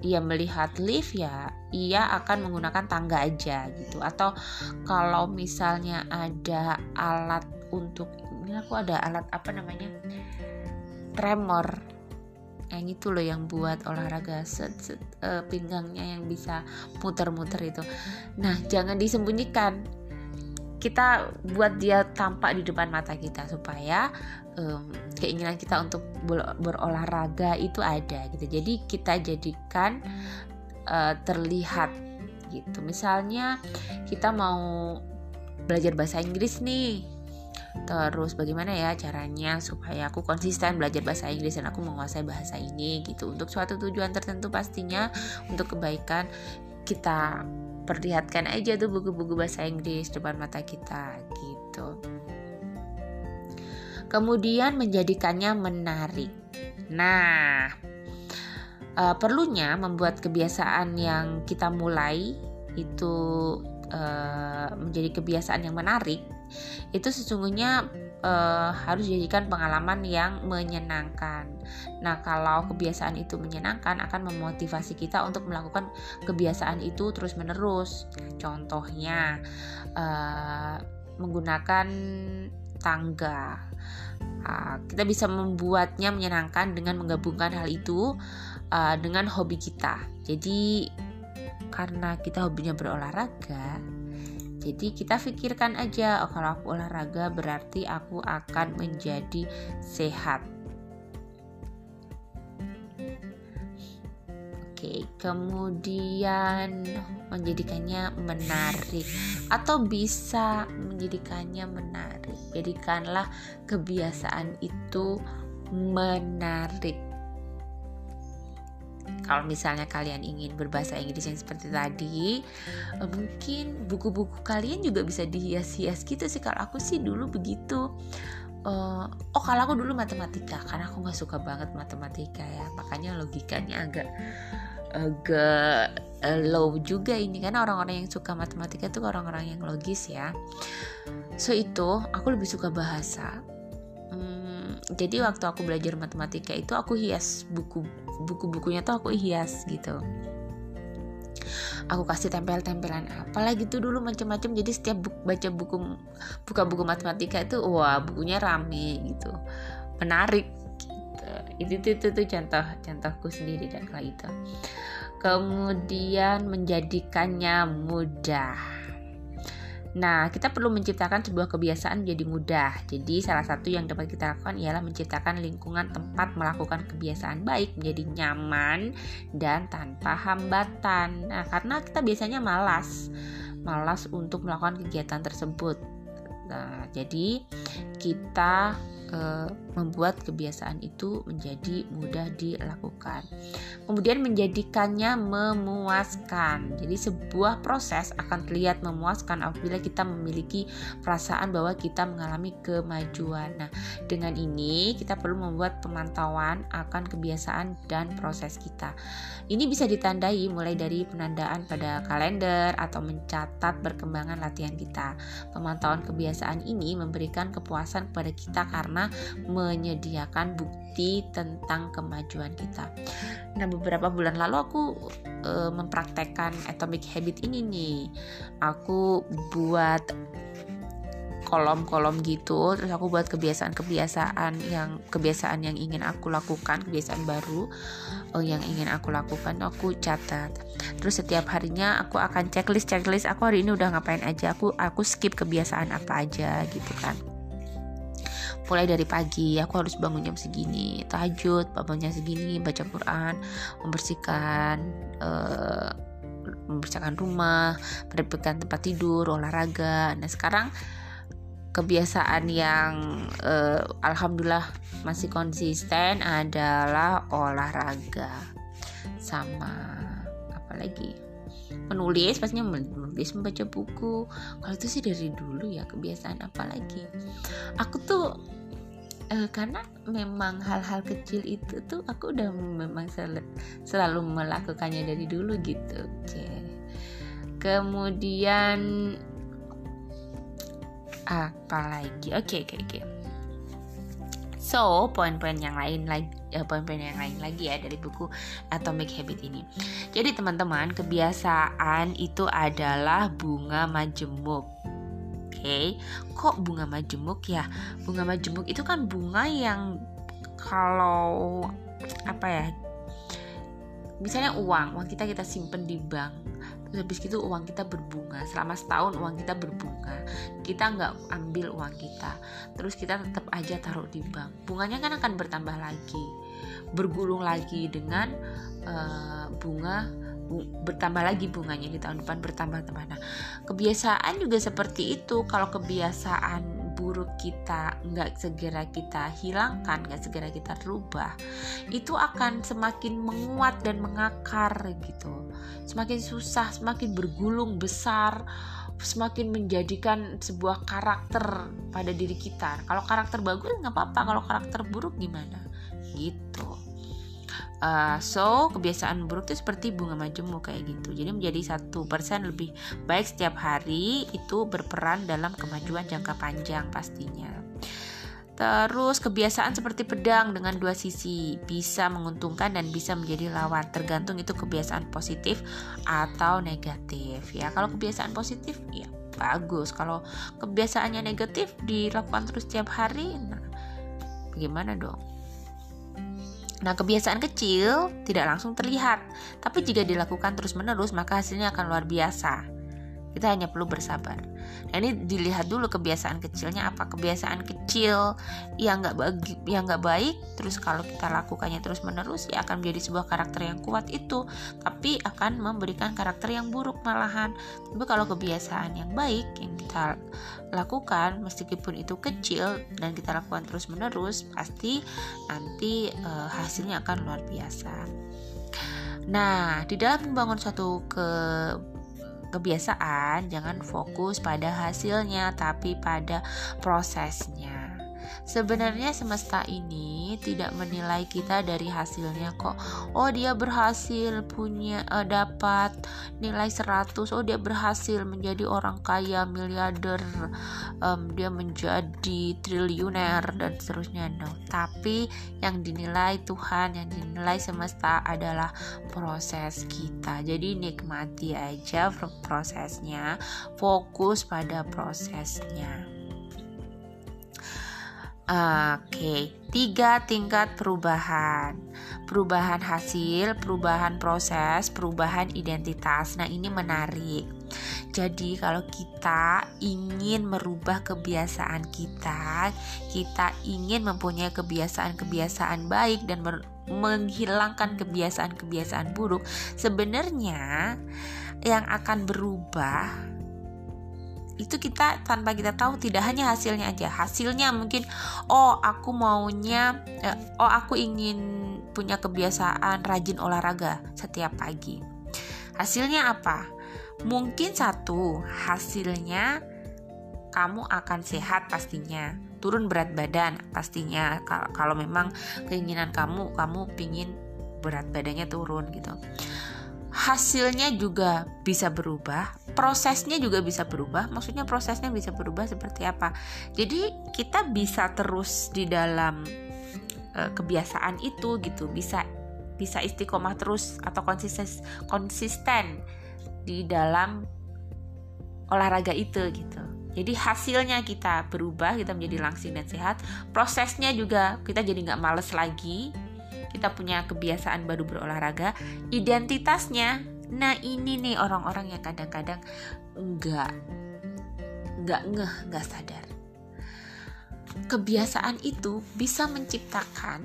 Speaker 1: ia melihat lift ya ia akan menggunakan tangga aja gitu. Atau kalau misalnya ada alat untuk ini aku ada alat apa namanya? Tremor. Yang itu loh yang buat olahraga set, set uh, pinggangnya yang bisa muter-muter itu. Nah jangan disembunyikan. Kita buat dia tampak di depan mata kita supaya um, keinginan kita untuk berolahraga itu ada gitu. Jadi kita jadikan uh, terlihat gitu. Misalnya kita mau belajar bahasa Inggris nih terus bagaimana ya caranya supaya aku konsisten belajar bahasa Inggris dan aku menguasai bahasa ini gitu. Untuk suatu tujuan tertentu pastinya untuk kebaikan kita perlihatkan aja tuh buku-buku bahasa Inggris depan mata kita gitu. Kemudian menjadikannya menarik. Nah, uh, perlunya membuat kebiasaan yang kita mulai itu uh, menjadi kebiasaan yang menarik itu sesungguhnya uh, harus dijadikan pengalaman yang menyenangkan. Nah, kalau kebiasaan itu menyenangkan akan memotivasi kita untuk melakukan kebiasaan itu terus-menerus. Contohnya uh, menggunakan tangga. Uh, kita bisa membuatnya menyenangkan dengan menggabungkan hal itu uh, dengan hobi kita. Jadi karena kita hobinya berolahraga, jadi kita pikirkan aja, oh, kalau aku olahraga berarti aku akan menjadi sehat. Oke, kemudian menjadikannya menarik atau bisa menjadikannya menarik. Jadikanlah kebiasaan itu menarik. Kalau misalnya kalian ingin berbahasa Inggris yang seperti tadi eh, mungkin buku-buku kalian juga bisa dihias-hias gitu sih. Kalau aku sih dulu begitu. Uh, oh kalau aku dulu matematika karena aku nggak suka banget matematika ya. Makanya logikanya agak agak uh, low juga ini. Karena orang-orang yang suka matematika itu orang-orang yang logis ya. So itu aku lebih suka bahasa. Hmm, jadi waktu aku belajar matematika itu aku hias buku buku-bukunya tuh aku hias gitu. Aku kasih tempel-tempelan apa lagi tuh dulu macam-macam. Jadi setiap buku, baca buku buka buku matematika itu wah bukunya rame gitu. Menarik. gitu. Itu itu itu, itu contoh contohku sendiri dan kala itu kemudian menjadikannya mudah Nah, kita perlu menciptakan sebuah kebiasaan menjadi mudah. Jadi, salah satu yang dapat kita lakukan ialah menciptakan lingkungan tempat melakukan kebiasaan baik menjadi nyaman dan tanpa hambatan. Nah, karena kita biasanya malas, malas untuk melakukan kegiatan tersebut. Nah, jadi kita uh, membuat kebiasaan itu menjadi mudah dilakukan. Kemudian menjadikannya memuaskan. Jadi sebuah proses akan terlihat memuaskan apabila kita memiliki perasaan bahwa kita mengalami kemajuan. Nah, dengan ini kita perlu membuat pemantauan akan kebiasaan dan proses kita. Ini bisa ditandai mulai dari penandaan pada kalender atau mencatat perkembangan latihan kita. Pemantauan kebiasaan ini memberikan kepuasan kepada kita karena sama-sama menyediakan bukti tentang kemajuan kita. Nah, beberapa bulan lalu aku e, mempraktekkan atomic habit ini nih. Aku buat kolom-kolom gitu terus aku buat kebiasaan-kebiasaan yang kebiasaan yang ingin aku lakukan kebiasaan baru oh, yang ingin aku lakukan aku catat terus setiap harinya aku akan checklist checklist aku hari ini udah ngapain aja aku aku skip kebiasaan apa aja gitu kan mulai dari pagi aku harus bangun jam segini tahajud bangunnya segini baca Quran membersihkan uh, membersihkan rumah merapikan tempat tidur olahraga. Nah sekarang kebiasaan yang uh, alhamdulillah masih konsisten adalah olahraga sama apa lagi? Menulis pastinya menulis membaca buku. Kalau itu sih dari dulu ya kebiasaan apa lagi? Aku tuh uh, karena memang hal-hal kecil itu tuh aku udah memang sel selalu melakukannya dari dulu gitu okay. kemudian apa lagi? Oke oke oke. So poin-poin yang lain lagi ya, poin-poin yang lain lagi ya dari buku Atomic Habit ini. Jadi teman-teman kebiasaan itu adalah bunga majemuk Okay. kok bunga majemuk ya? Bunga majemuk itu kan bunga yang kalau apa ya? Misalnya uang, uang kita kita simpen di bank terus habis itu uang kita berbunga selama setahun uang kita berbunga kita nggak ambil uang kita terus kita tetap aja taruh di bank bunganya kan akan bertambah lagi bergulung lagi dengan uh, bunga bertambah lagi bunganya di tahun depan bertambah-tambah. Nah, kebiasaan juga seperti itu. Kalau kebiasaan buruk kita nggak segera kita hilangkan, nggak segera kita rubah, itu akan semakin menguat dan mengakar gitu. Semakin susah, semakin bergulung besar, semakin menjadikan sebuah karakter pada diri kita. Kalau karakter bagus nggak apa-apa, kalau karakter buruk gimana? Gitu. Uh, so kebiasaan buruk itu seperti bunga majemuk kayak gitu. Jadi menjadi satu persen lebih baik setiap hari itu berperan dalam kemajuan jangka panjang pastinya. Terus kebiasaan seperti pedang dengan dua sisi bisa menguntungkan dan bisa menjadi lawan tergantung itu kebiasaan positif atau negatif ya. Kalau kebiasaan positif ya bagus. Kalau kebiasaannya negatif dilakukan terus setiap hari, nah bagaimana dong? Nah, kebiasaan kecil tidak langsung terlihat, tapi jika dilakukan terus-menerus, maka hasilnya akan luar biasa. Kita hanya perlu bersabar. Nah, ini dilihat dulu kebiasaan kecilnya apa kebiasaan kecil yang nggak bagi yang nggak baik. Terus kalau kita lakukannya terus menerus ya akan menjadi sebuah karakter yang kuat itu, tapi akan memberikan karakter yang buruk malahan. Tapi kalau kebiasaan yang baik yang kita lakukan meskipun itu kecil dan kita lakukan terus menerus pasti nanti e, hasilnya akan luar biasa. Nah, di dalam membangun suatu ke kebiasaan, jangan fokus pada hasilnya, tapi pada prosesnya. Sebenarnya semesta ini tidak menilai kita dari hasilnya kok. Oh, dia berhasil punya uh, dapat nilai 100. Oh, dia berhasil menjadi orang kaya, miliarder. Um, dia menjadi triliuner dan seterusnya. No, tapi yang dinilai Tuhan, yang dinilai semesta adalah proses kita. Jadi nikmati aja prosesnya, fokus pada prosesnya. Oke, tiga tingkat perubahan: perubahan hasil, perubahan proses, perubahan identitas. Nah, ini menarik. Jadi, kalau kita ingin merubah kebiasaan kita, kita ingin mempunyai kebiasaan-kebiasaan baik dan menghilangkan kebiasaan-kebiasaan buruk, sebenarnya yang akan berubah itu kita tanpa kita tahu tidak hanya hasilnya aja. Hasilnya mungkin oh aku maunya eh, oh aku ingin punya kebiasaan rajin olahraga setiap pagi. Hasilnya apa? Mungkin satu hasilnya kamu akan sehat pastinya. Turun berat badan pastinya. Kalau memang keinginan kamu kamu pingin berat badannya turun gitu. Hasilnya juga bisa berubah prosesnya juga bisa berubah maksudnya prosesnya bisa berubah seperti apa. Jadi kita bisa terus di dalam uh, kebiasaan itu gitu. Bisa bisa istiqomah terus atau konsisten konsisten di dalam olahraga itu gitu. Jadi hasilnya kita berubah kita menjadi langsing dan sehat. Prosesnya juga kita jadi nggak males lagi. Kita punya kebiasaan baru berolahraga. Identitasnya nah ini nih orang-orang yang kadang-kadang enggak enggak ngeh enggak sadar. Kebiasaan itu bisa menciptakan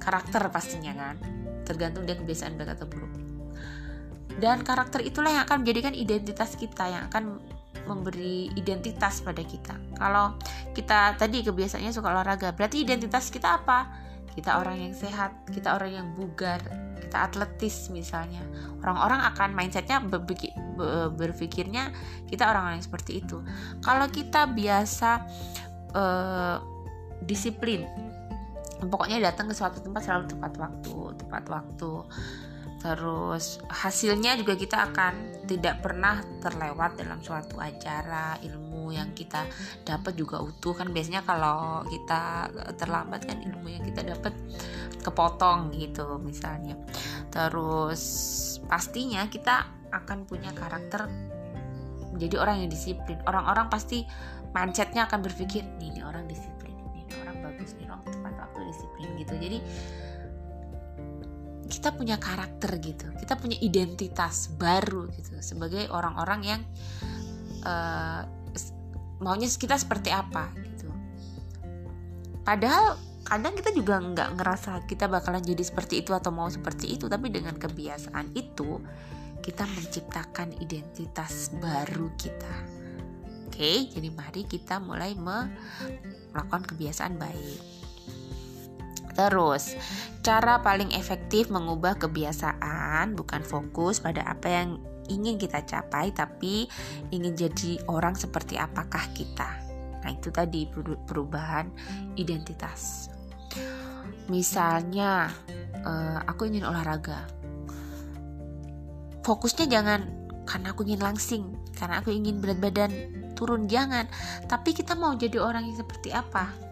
Speaker 1: karakter pastinya kan tergantung dia kebiasaan baik atau buruk. Dan karakter itulah yang akan menjadikan identitas kita yang akan memberi identitas pada kita. Kalau kita tadi kebiasaannya suka olahraga berarti identitas kita apa kita orang yang sehat kita orang yang bugar kita atletis misalnya. Orang-orang akan mindsetnya berpikirnya kita orang-orang yang seperti itu. Kalau kita biasa uh, disiplin pokoknya datang ke suatu tempat selalu tepat waktu tepat waktu terus hasilnya juga kita akan tidak pernah terlewat dalam suatu acara ilmu yang kita dapat juga utuh. Kan biasanya kalau kita terlambat kan ilmu yang kita dapat kepotong gitu misalnya. Terus pastinya kita akan punya karakter menjadi orang yang disiplin. Orang-orang pasti mindsetnya akan berpikir ini orang disiplin ini orang bagus nih orang tepat waktu disiplin gitu. Jadi kita punya karakter gitu kita punya identitas baru gitu sebagai orang-orang yang uh, maunya kita seperti apa gitu. Padahal kadang kita juga nggak ngerasa kita bakalan jadi seperti itu atau mau seperti itu tapi dengan kebiasaan itu kita menciptakan identitas baru kita. Oke jadi mari kita mulai melakukan kebiasaan baik Terus, cara paling efektif mengubah kebiasaan bukan fokus pada apa yang ingin kita capai, tapi ingin jadi orang seperti apakah kita. Nah, itu tadi perubahan identitas. Misalnya, uh, aku ingin olahraga. Fokusnya jangan karena aku ingin langsing, karena aku ingin berat badan turun, jangan. Tapi kita mau jadi orang yang seperti apa?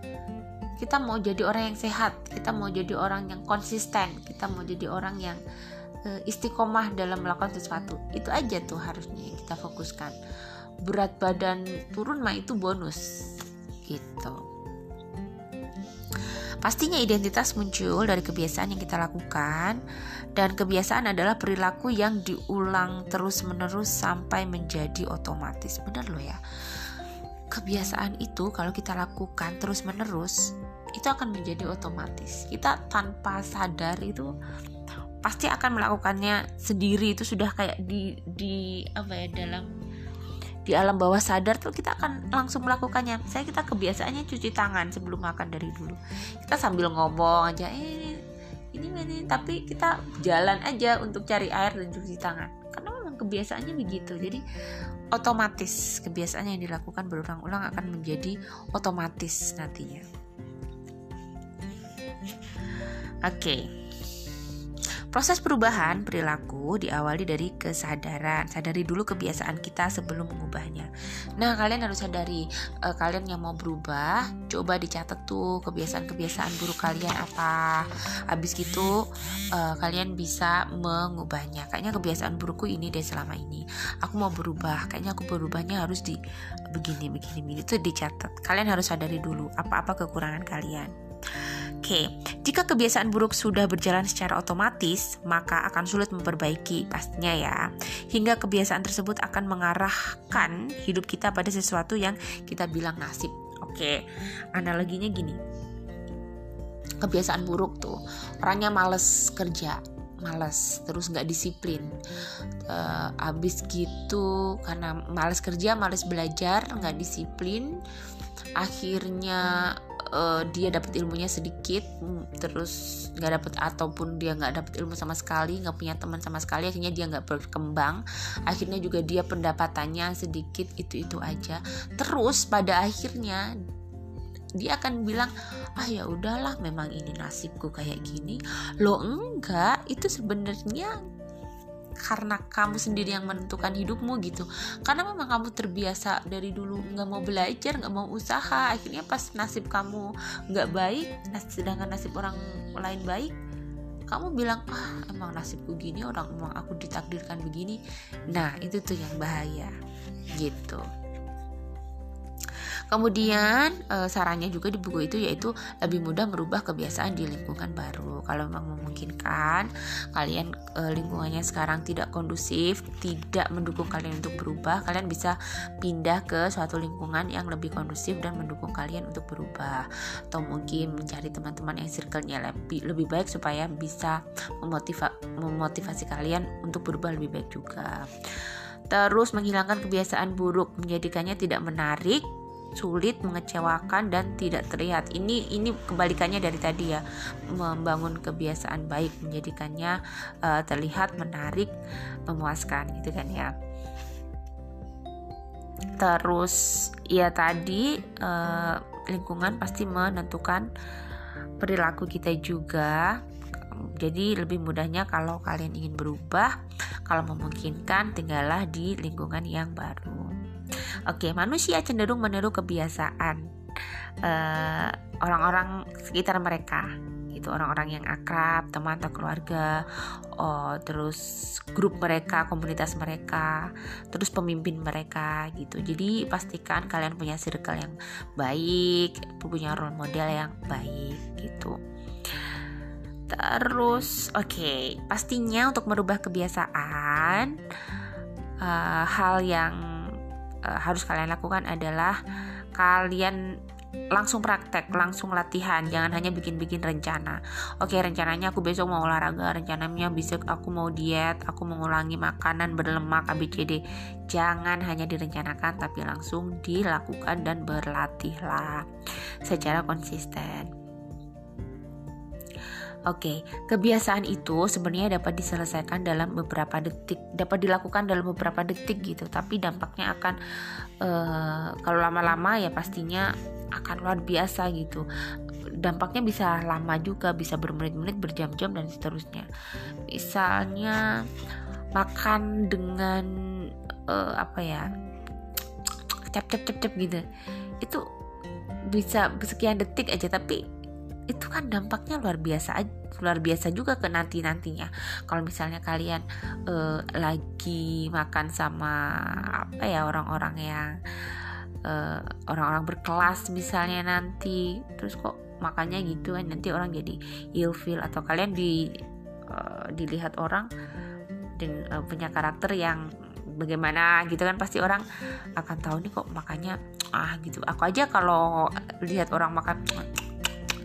Speaker 1: Kita mau jadi orang yang sehat kita mau jadi orang yang konsisten kita mau jadi orang yang uh, istiqomah dalam melakukan sesuatu. Itu aja tuh harusnya yang kita fokuskan. Berat badan turun mah itu bonus gitu. Pastinya identitas muncul dari kebiasaan yang kita lakukan dan kebiasaan adalah perilaku yang diulang terus menerus sampai menjadi otomatis. Benar loh ya. Kebiasaan itu kalau kita lakukan terus menerus itu akan menjadi otomatis. Kita tanpa sadar itu pasti akan melakukannya sendiri. Itu sudah kayak di di apa ya dalam di alam bawah sadar tuh kita akan langsung melakukannya. Saya kita kebiasaannya cuci tangan sebelum makan dari dulu. Kita sambil ngomong aja eh ini ini tapi kita jalan aja untuk cari air dan cuci tangan. Karena memang kebiasaannya begitu. Jadi otomatis kebiasaan yang dilakukan berulang-ulang akan menjadi otomatis nantinya Oke. Proses perubahan perilaku diawali dari kesadaran. Sadari dulu kebiasaan kita sebelum mengubahnya. Nah, kalian harus sadari uh, kalian yang mau berubah, coba dicatat tuh kebiasaan-kebiasaan buruk kalian apa. Habis gitu uh, kalian bisa mengubahnya. Kayaknya kebiasaan burukku ini deh selama ini. Aku mau berubah. Kayaknya aku berubahnya harus di begini begini begini itu dicatat. Kalian harus sadari dulu apa-apa kekurangan kalian. Oke, jika kebiasaan buruk sudah berjalan secara otomatis, maka akan sulit memperbaiki pastinya ya. Hingga kebiasaan tersebut akan mengarahkan hidup kita pada sesuatu yang kita bilang nasib. Oke, analoginya gini. Kebiasaan buruk tuh, orangnya males kerja, males terus nggak disiplin uh, abis gitu karena males kerja males belajar nggak disiplin akhirnya uh, dia dapat ilmunya sedikit mm, terus nggak dapat ataupun dia nggak dapat ilmu sama sekali nggak punya teman sama sekali akhirnya dia nggak berkembang. Akhirnya juga dia pendapatannya sedikit itu itu aja. Terus pada akhirnya dia akan bilang ah ya udahlah memang ini nasibku kayak gini. Lo enggak. Itu sebenarnya karena kamu sendiri yang menentukan hidupmu gitu. Karena memang kamu terbiasa dari dulu nggak mau belajar nggak mau usaha akhirnya pas nasib kamu nggak baik sedangkan nasib orang lain baik kamu bilang ah emang nasibku gini orang emang aku ditakdirkan begini. Nah itu tuh yang bahaya gitu Kemudian e, sarannya juga di buku itu yaitu lebih mudah merubah kebiasaan di lingkungan baru. Kalau memang memungkinkan, kalian e, lingkungannya sekarang tidak kondusif, tidak mendukung kalian untuk berubah, kalian bisa pindah ke suatu lingkungan yang lebih kondusif dan mendukung kalian untuk berubah. Atau mungkin mencari teman-teman yang circle-nya lebih lebih baik supaya bisa memotiva memotivasi kalian untuk berubah lebih baik juga terus menghilangkan kebiasaan buruk menjadikannya tidak menarik sulit, mengecewakan dan tidak terlihat. Ini ini kebalikannya dari tadi ya, membangun kebiasaan baik menjadikannya uh, terlihat menarik, memuaskan gitu kan ya. Terus ya tadi uh, lingkungan pasti menentukan perilaku kita juga. Jadi lebih mudahnya kalau kalian ingin berubah, kalau memungkinkan tinggallah di lingkungan yang baru. Oke, manusia cenderung meniru kebiasaan eh, orang-orang sekitar mereka itu orang-orang yang akrab, teman atau keluarga, oh, terus grup mereka, komunitas mereka, terus pemimpin mereka gitu. Jadi pastikan kalian punya circle yang baik, punya role model yang baik gitu. Terus, oke, okay, pastinya untuk merubah kebiasaan, uh, hal yang uh, harus kalian lakukan adalah kalian langsung praktek, langsung latihan, jangan hanya bikin-bikin rencana. Oke, rencananya aku besok mau olahraga, rencananya besok aku mau diet, aku mengulangi makanan berlemak ABCD. Jangan hanya direncanakan tapi langsung dilakukan dan berlatihlah secara konsisten. Oke, kebiasaan itu sebenarnya dapat diselesaikan dalam beberapa detik, dapat dilakukan dalam beberapa detik gitu. Tapi dampaknya akan uh, kalau lama-lama ya pastinya akan luar biasa gitu. Dampaknya bisa lama juga, bisa bermenit-menit, berjam-jam dan seterusnya. Misalnya makan dengan uh, apa ya, cap cap cap cap gitu, itu bisa sekian detik aja tapi itu kan dampaknya luar biasa luar biasa juga ke nanti nantinya kalau misalnya kalian uh, lagi makan sama apa ya orang-orang yang eh, orang-orang berkelas misalnya nanti terus kok makannya gitu kan nanti orang jadi ilfil atau kalian di uh, dilihat orang dan uh, punya karakter yang bagaimana gitu kan pasti orang akan tahu nih kok makannya ah gitu. Aku aja kalau lihat orang makan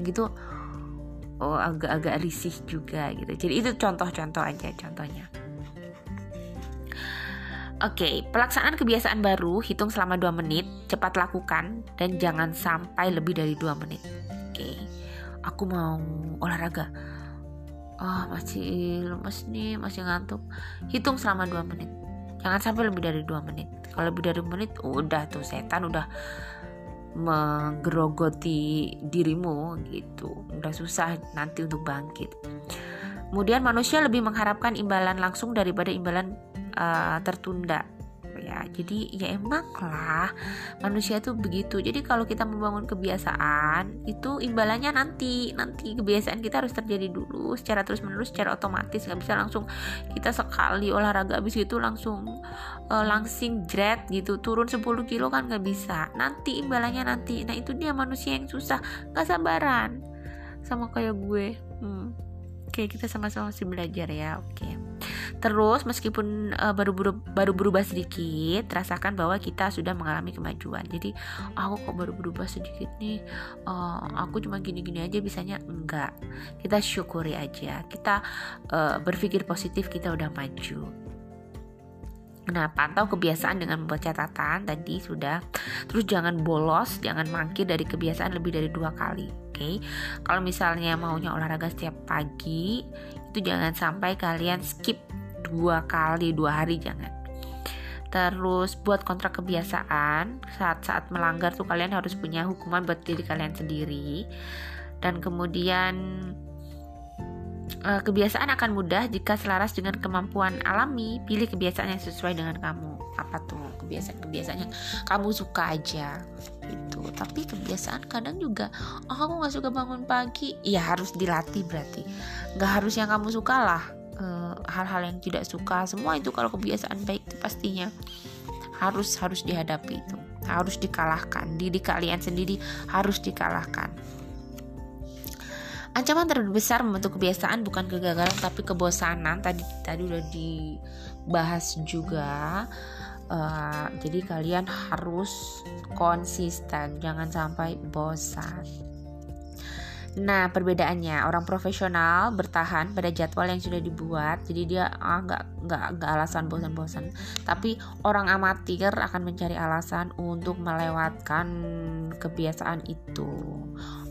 Speaker 1: gitu oh agak-agak risih juga gitu jadi itu contoh-contoh aja contohnya Oke, okay, pelaksanaan kebiasaan baru hitung selama 2 menit, cepat lakukan dan jangan sampai lebih dari 2 menit. Oke. Okay. Aku mau olahraga. Oh, masih lemes nih, masih ngantuk. Hitung selama 2 menit. Jangan sampai lebih dari 2 menit. Kalau lebih dari 2 menit, udah tuh setan udah menggerogoti dirimu gitu. Udah susah nanti untuk bangkit. Kemudian manusia lebih mengharapkan imbalan langsung daripada imbalan uh, tertunda ya. Jadi ya emang lah manusia tuh begitu. Jadi kalau kita membangun kebiasaan itu imbalannya nanti. Nanti kebiasaan kita harus terjadi dulu secara terus menerus secara otomatis. Nggak bisa langsung kita sekali olahraga habis itu langsung uh, langsing jret gitu. Turun 10 kilo kan nggak bisa. Nanti imbalannya nanti. Nah itu dia manusia yang susah. Nggak sabaran sama kayak gue. Hmm. Oke kita sama-sama masih belajar ya oke Terus meskipun uh, baru baru baru berubah sedikit, rasakan bahwa kita sudah mengalami kemajuan. Jadi aku kok baru berubah sedikit nih, uh, aku cuma gini-gini aja bisanya enggak. Kita syukuri aja. Kita uh, berpikir positif kita udah maju. Nah, pantau kebiasaan dengan membuat catatan tadi sudah. Terus jangan bolos, jangan mangkir dari kebiasaan lebih dari dua kali. Oke, okay? kalau misalnya maunya olahraga setiap pagi, itu jangan sampai kalian skip dua kali dua hari jangan terus buat kontrak kebiasaan saat-saat melanggar tuh kalian harus punya hukuman buat diri kalian sendiri dan kemudian kebiasaan akan mudah jika selaras dengan kemampuan alami. Pilih kebiasaan yang sesuai dengan kamu. Apa tuh kebiasaan-kebiasaan yang kamu suka aja itu. Tapi kebiasaan kadang juga, oh aku nggak suka bangun pagi, ya harus dilatih berarti. Nggak harus yang kamu suka lah. Uh, hal-hal yang tidak suka semua itu kalau kebiasaan baik itu pastinya harus harus dihadapi itu harus dikalahkan diri kalian sendiri harus dikalahkan Ancaman terbesar membentuk kebiasaan bukan kegagalan tapi kebosanan. Tadi tadi udah dibahas juga. Uh, jadi kalian harus konsisten, jangan sampai bosan. Nah, perbedaannya orang profesional bertahan pada jadwal yang sudah dibuat, jadi dia ah nggak nggak nggak alasan bosan-bosan. Tapi orang amatir akan mencari alasan untuk melewatkan kebiasaan itu.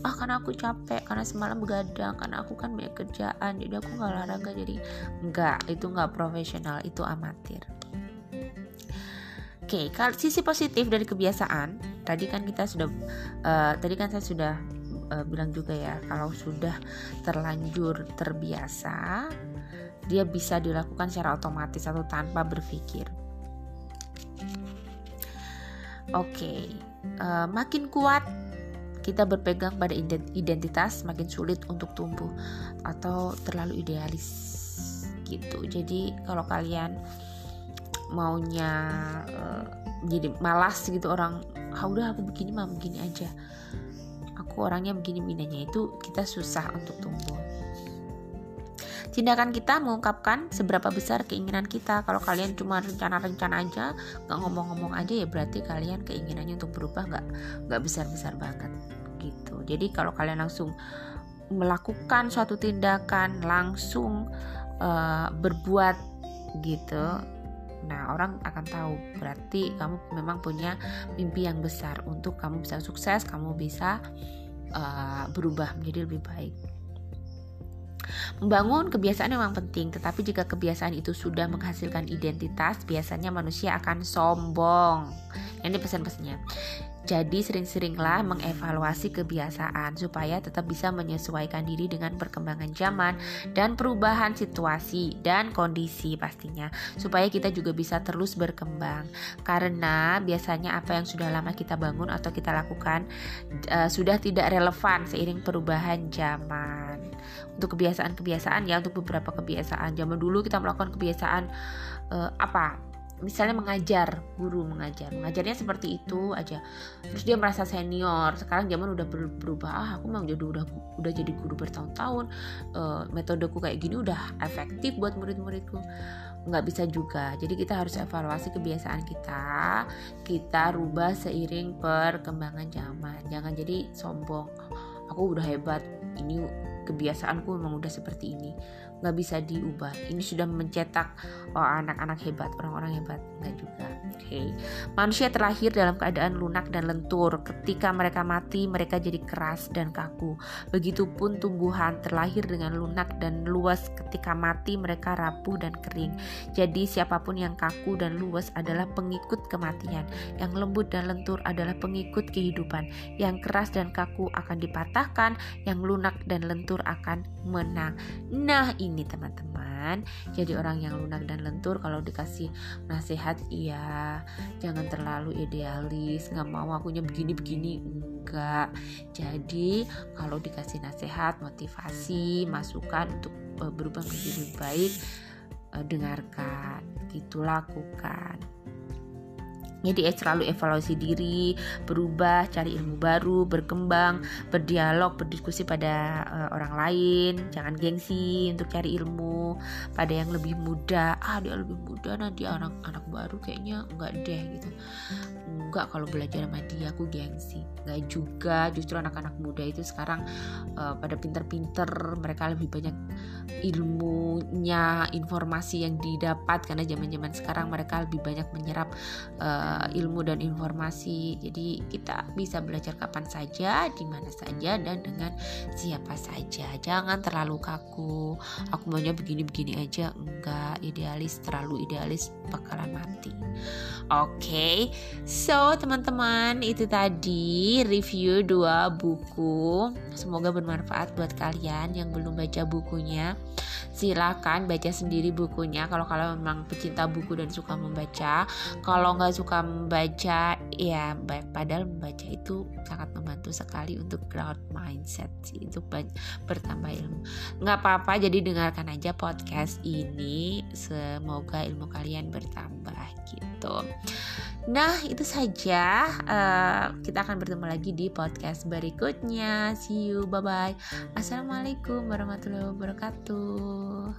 Speaker 1: Ah, karena aku capek, karena semalam begadang, karena aku kan banyak kerjaan, jadi aku nggak olahraga. Jadi nggak, itu nggak profesional, itu amatir. Oke, okay, sisi positif dari kebiasaan, tadi kan kita sudah, uh, tadi kan saya sudah uh, bilang juga ya kalau sudah terlanjur terbiasa dia bisa dilakukan secara otomatis atau tanpa berpikir. Oke, okay. uh, eh, makin kuat kita berpegang pada identitas, makin sulit untuk tumbuh atau terlalu idealis gitu. Jadi kalau kalian maunya uh, jadi malas gitu orang, ah udah aku begini mah begini aja aku orangnya begini begininya itu kita susah untuk tumbuh tindakan kita mengungkapkan seberapa besar keinginan kita. Kalau kalian cuma rencana-rencana aja nggak ngomong-ngomong aja ya berarti kalian keinginannya untuk berubah nggak nggak besar-besar banget gitu. Jadi kalau kalian langsung melakukan suatu tindakan langsung uh, berbuat gitu Nah, orang akan tahu. Berarti kamu memang punya mimpi yang besar. Untuk kamu bisa sukses, kamu bisa uh, berubah menjadi lebih baik. Membangun kebiasaan memang penting, tetapi jika kebiasaan itu sudah menghasilkan identitas, biasanya manusia akan sombong. Ini pesan-pesannya. Jadi sering-seringlah mengevaluasi kebiasaan supaya tetap bisa menyesuaikan diri dengan perkembangan zaman dan perubahan situasi dan kondisi pastinya supaya kita juga bisa terus berkembang. Karena biasanya apa yang sudah lama kita bangun atau kita lakukan uh, sudah tidak relevan seiring perubahan zaman. Untuk kebiasaan-kebiasaan ya untuk beberapa kebiasaan zaman dulu kita melakukan kebiasaan uh, apa misalnya mengajar guru mengajar. Mengajarnya seperti itu aja. Terus dia merasa senior. Sekarang zaman udah berubah. Ah aku mau jadi udah udah jadi guru bertahun-tahun. Uh, metodeku kayak gini udah efektif buat murid-muridku. Nggak bisa juga. Jadi kita harus evaluasi kebiasaan kita. Kita rubah seiring perkembangan zaman. Jangan jadi sombong. Aku udah hebat. Ini kebiasaanku memang udah seperti ini nggak bisa diubah. Ini sudah mencetak oh, anak-anak hebat orang-orang hebat. Nggak juga. Oke. Okay. manusia terlahir dalam keadaan lunak dan lentur. Ketika mereka mati mereka jadi keras dan kaku. Begitupun tumbuhan terlahir dengan lunak dan luas. Ketika mati mereka rapuh dan kering. Jadi siapa pun yang kaku dan luas adalah pengikut kematian. Yang lembut dan lentur adalah pengikut kehidupan. Yang keras dan kaku akan dipatahkan. Yang lunak dan lentur akan menang. Nah ini ini teman-teman. Jadi orang yang lunak dan lentur kalau dikasih nasihat iya. Jangan terlalu idealis nggak mau akunya begini-begini enggak. Jadi kalau dikasih nasihat motivasi masukan untuk uh, berubah menjadi lebih baik uh, dengarkan. Gitu lakukan jadi selalu evaluasi diri, berubah, cari ilmu baru, berkembang, berdialog, berdiskusi pada uh, orang lain, jangan gengsi untuk cari ilmu pada yang lebih muda. Ah dia lebih muda nanti anak-anak baru kayaknya enggak deh gitu. Enggak kalau belajar sama dia aku gengsi. Enggak juga, justru anak-anak muda itu sekarang uh, pada pinter-pinter, mereka lebih banyak ilmunya, informasi yang didapat karena zaman-zaman sekarang mereka lebih banyak menyerap uh, uh, ilmu dan informasi. Jadi kita bisa belajar kapan saja, di mana saja dan dengan siapa saja. Jangan terlalu kaku. Aku maunya begini-begini aja. Enggak, idealis terlalu idealis bakalan mati. Oke. Okay. So teman-teman itu tadi review dua buku Semoga bermanfaat buat kalian yang belum baca bukunya Silahkan baca sendiri bukunya Kalau kalian memang pecinta buku dan suka membaca Kalau nggak suka membaca ya padahal membaca itu sangat membantu sekali untuk growth mindset sih Itu bertambah ilmu Nggak apa-apa jadi dengarkan aja podcast ini Semoga ilmu kalian bertambah gitu Nah, itu saja. Uh, kita akan bertemu lagi di podcast berikutnya. See you, bye bye. Assalamualaikum warahmatullahi wabarakatuh.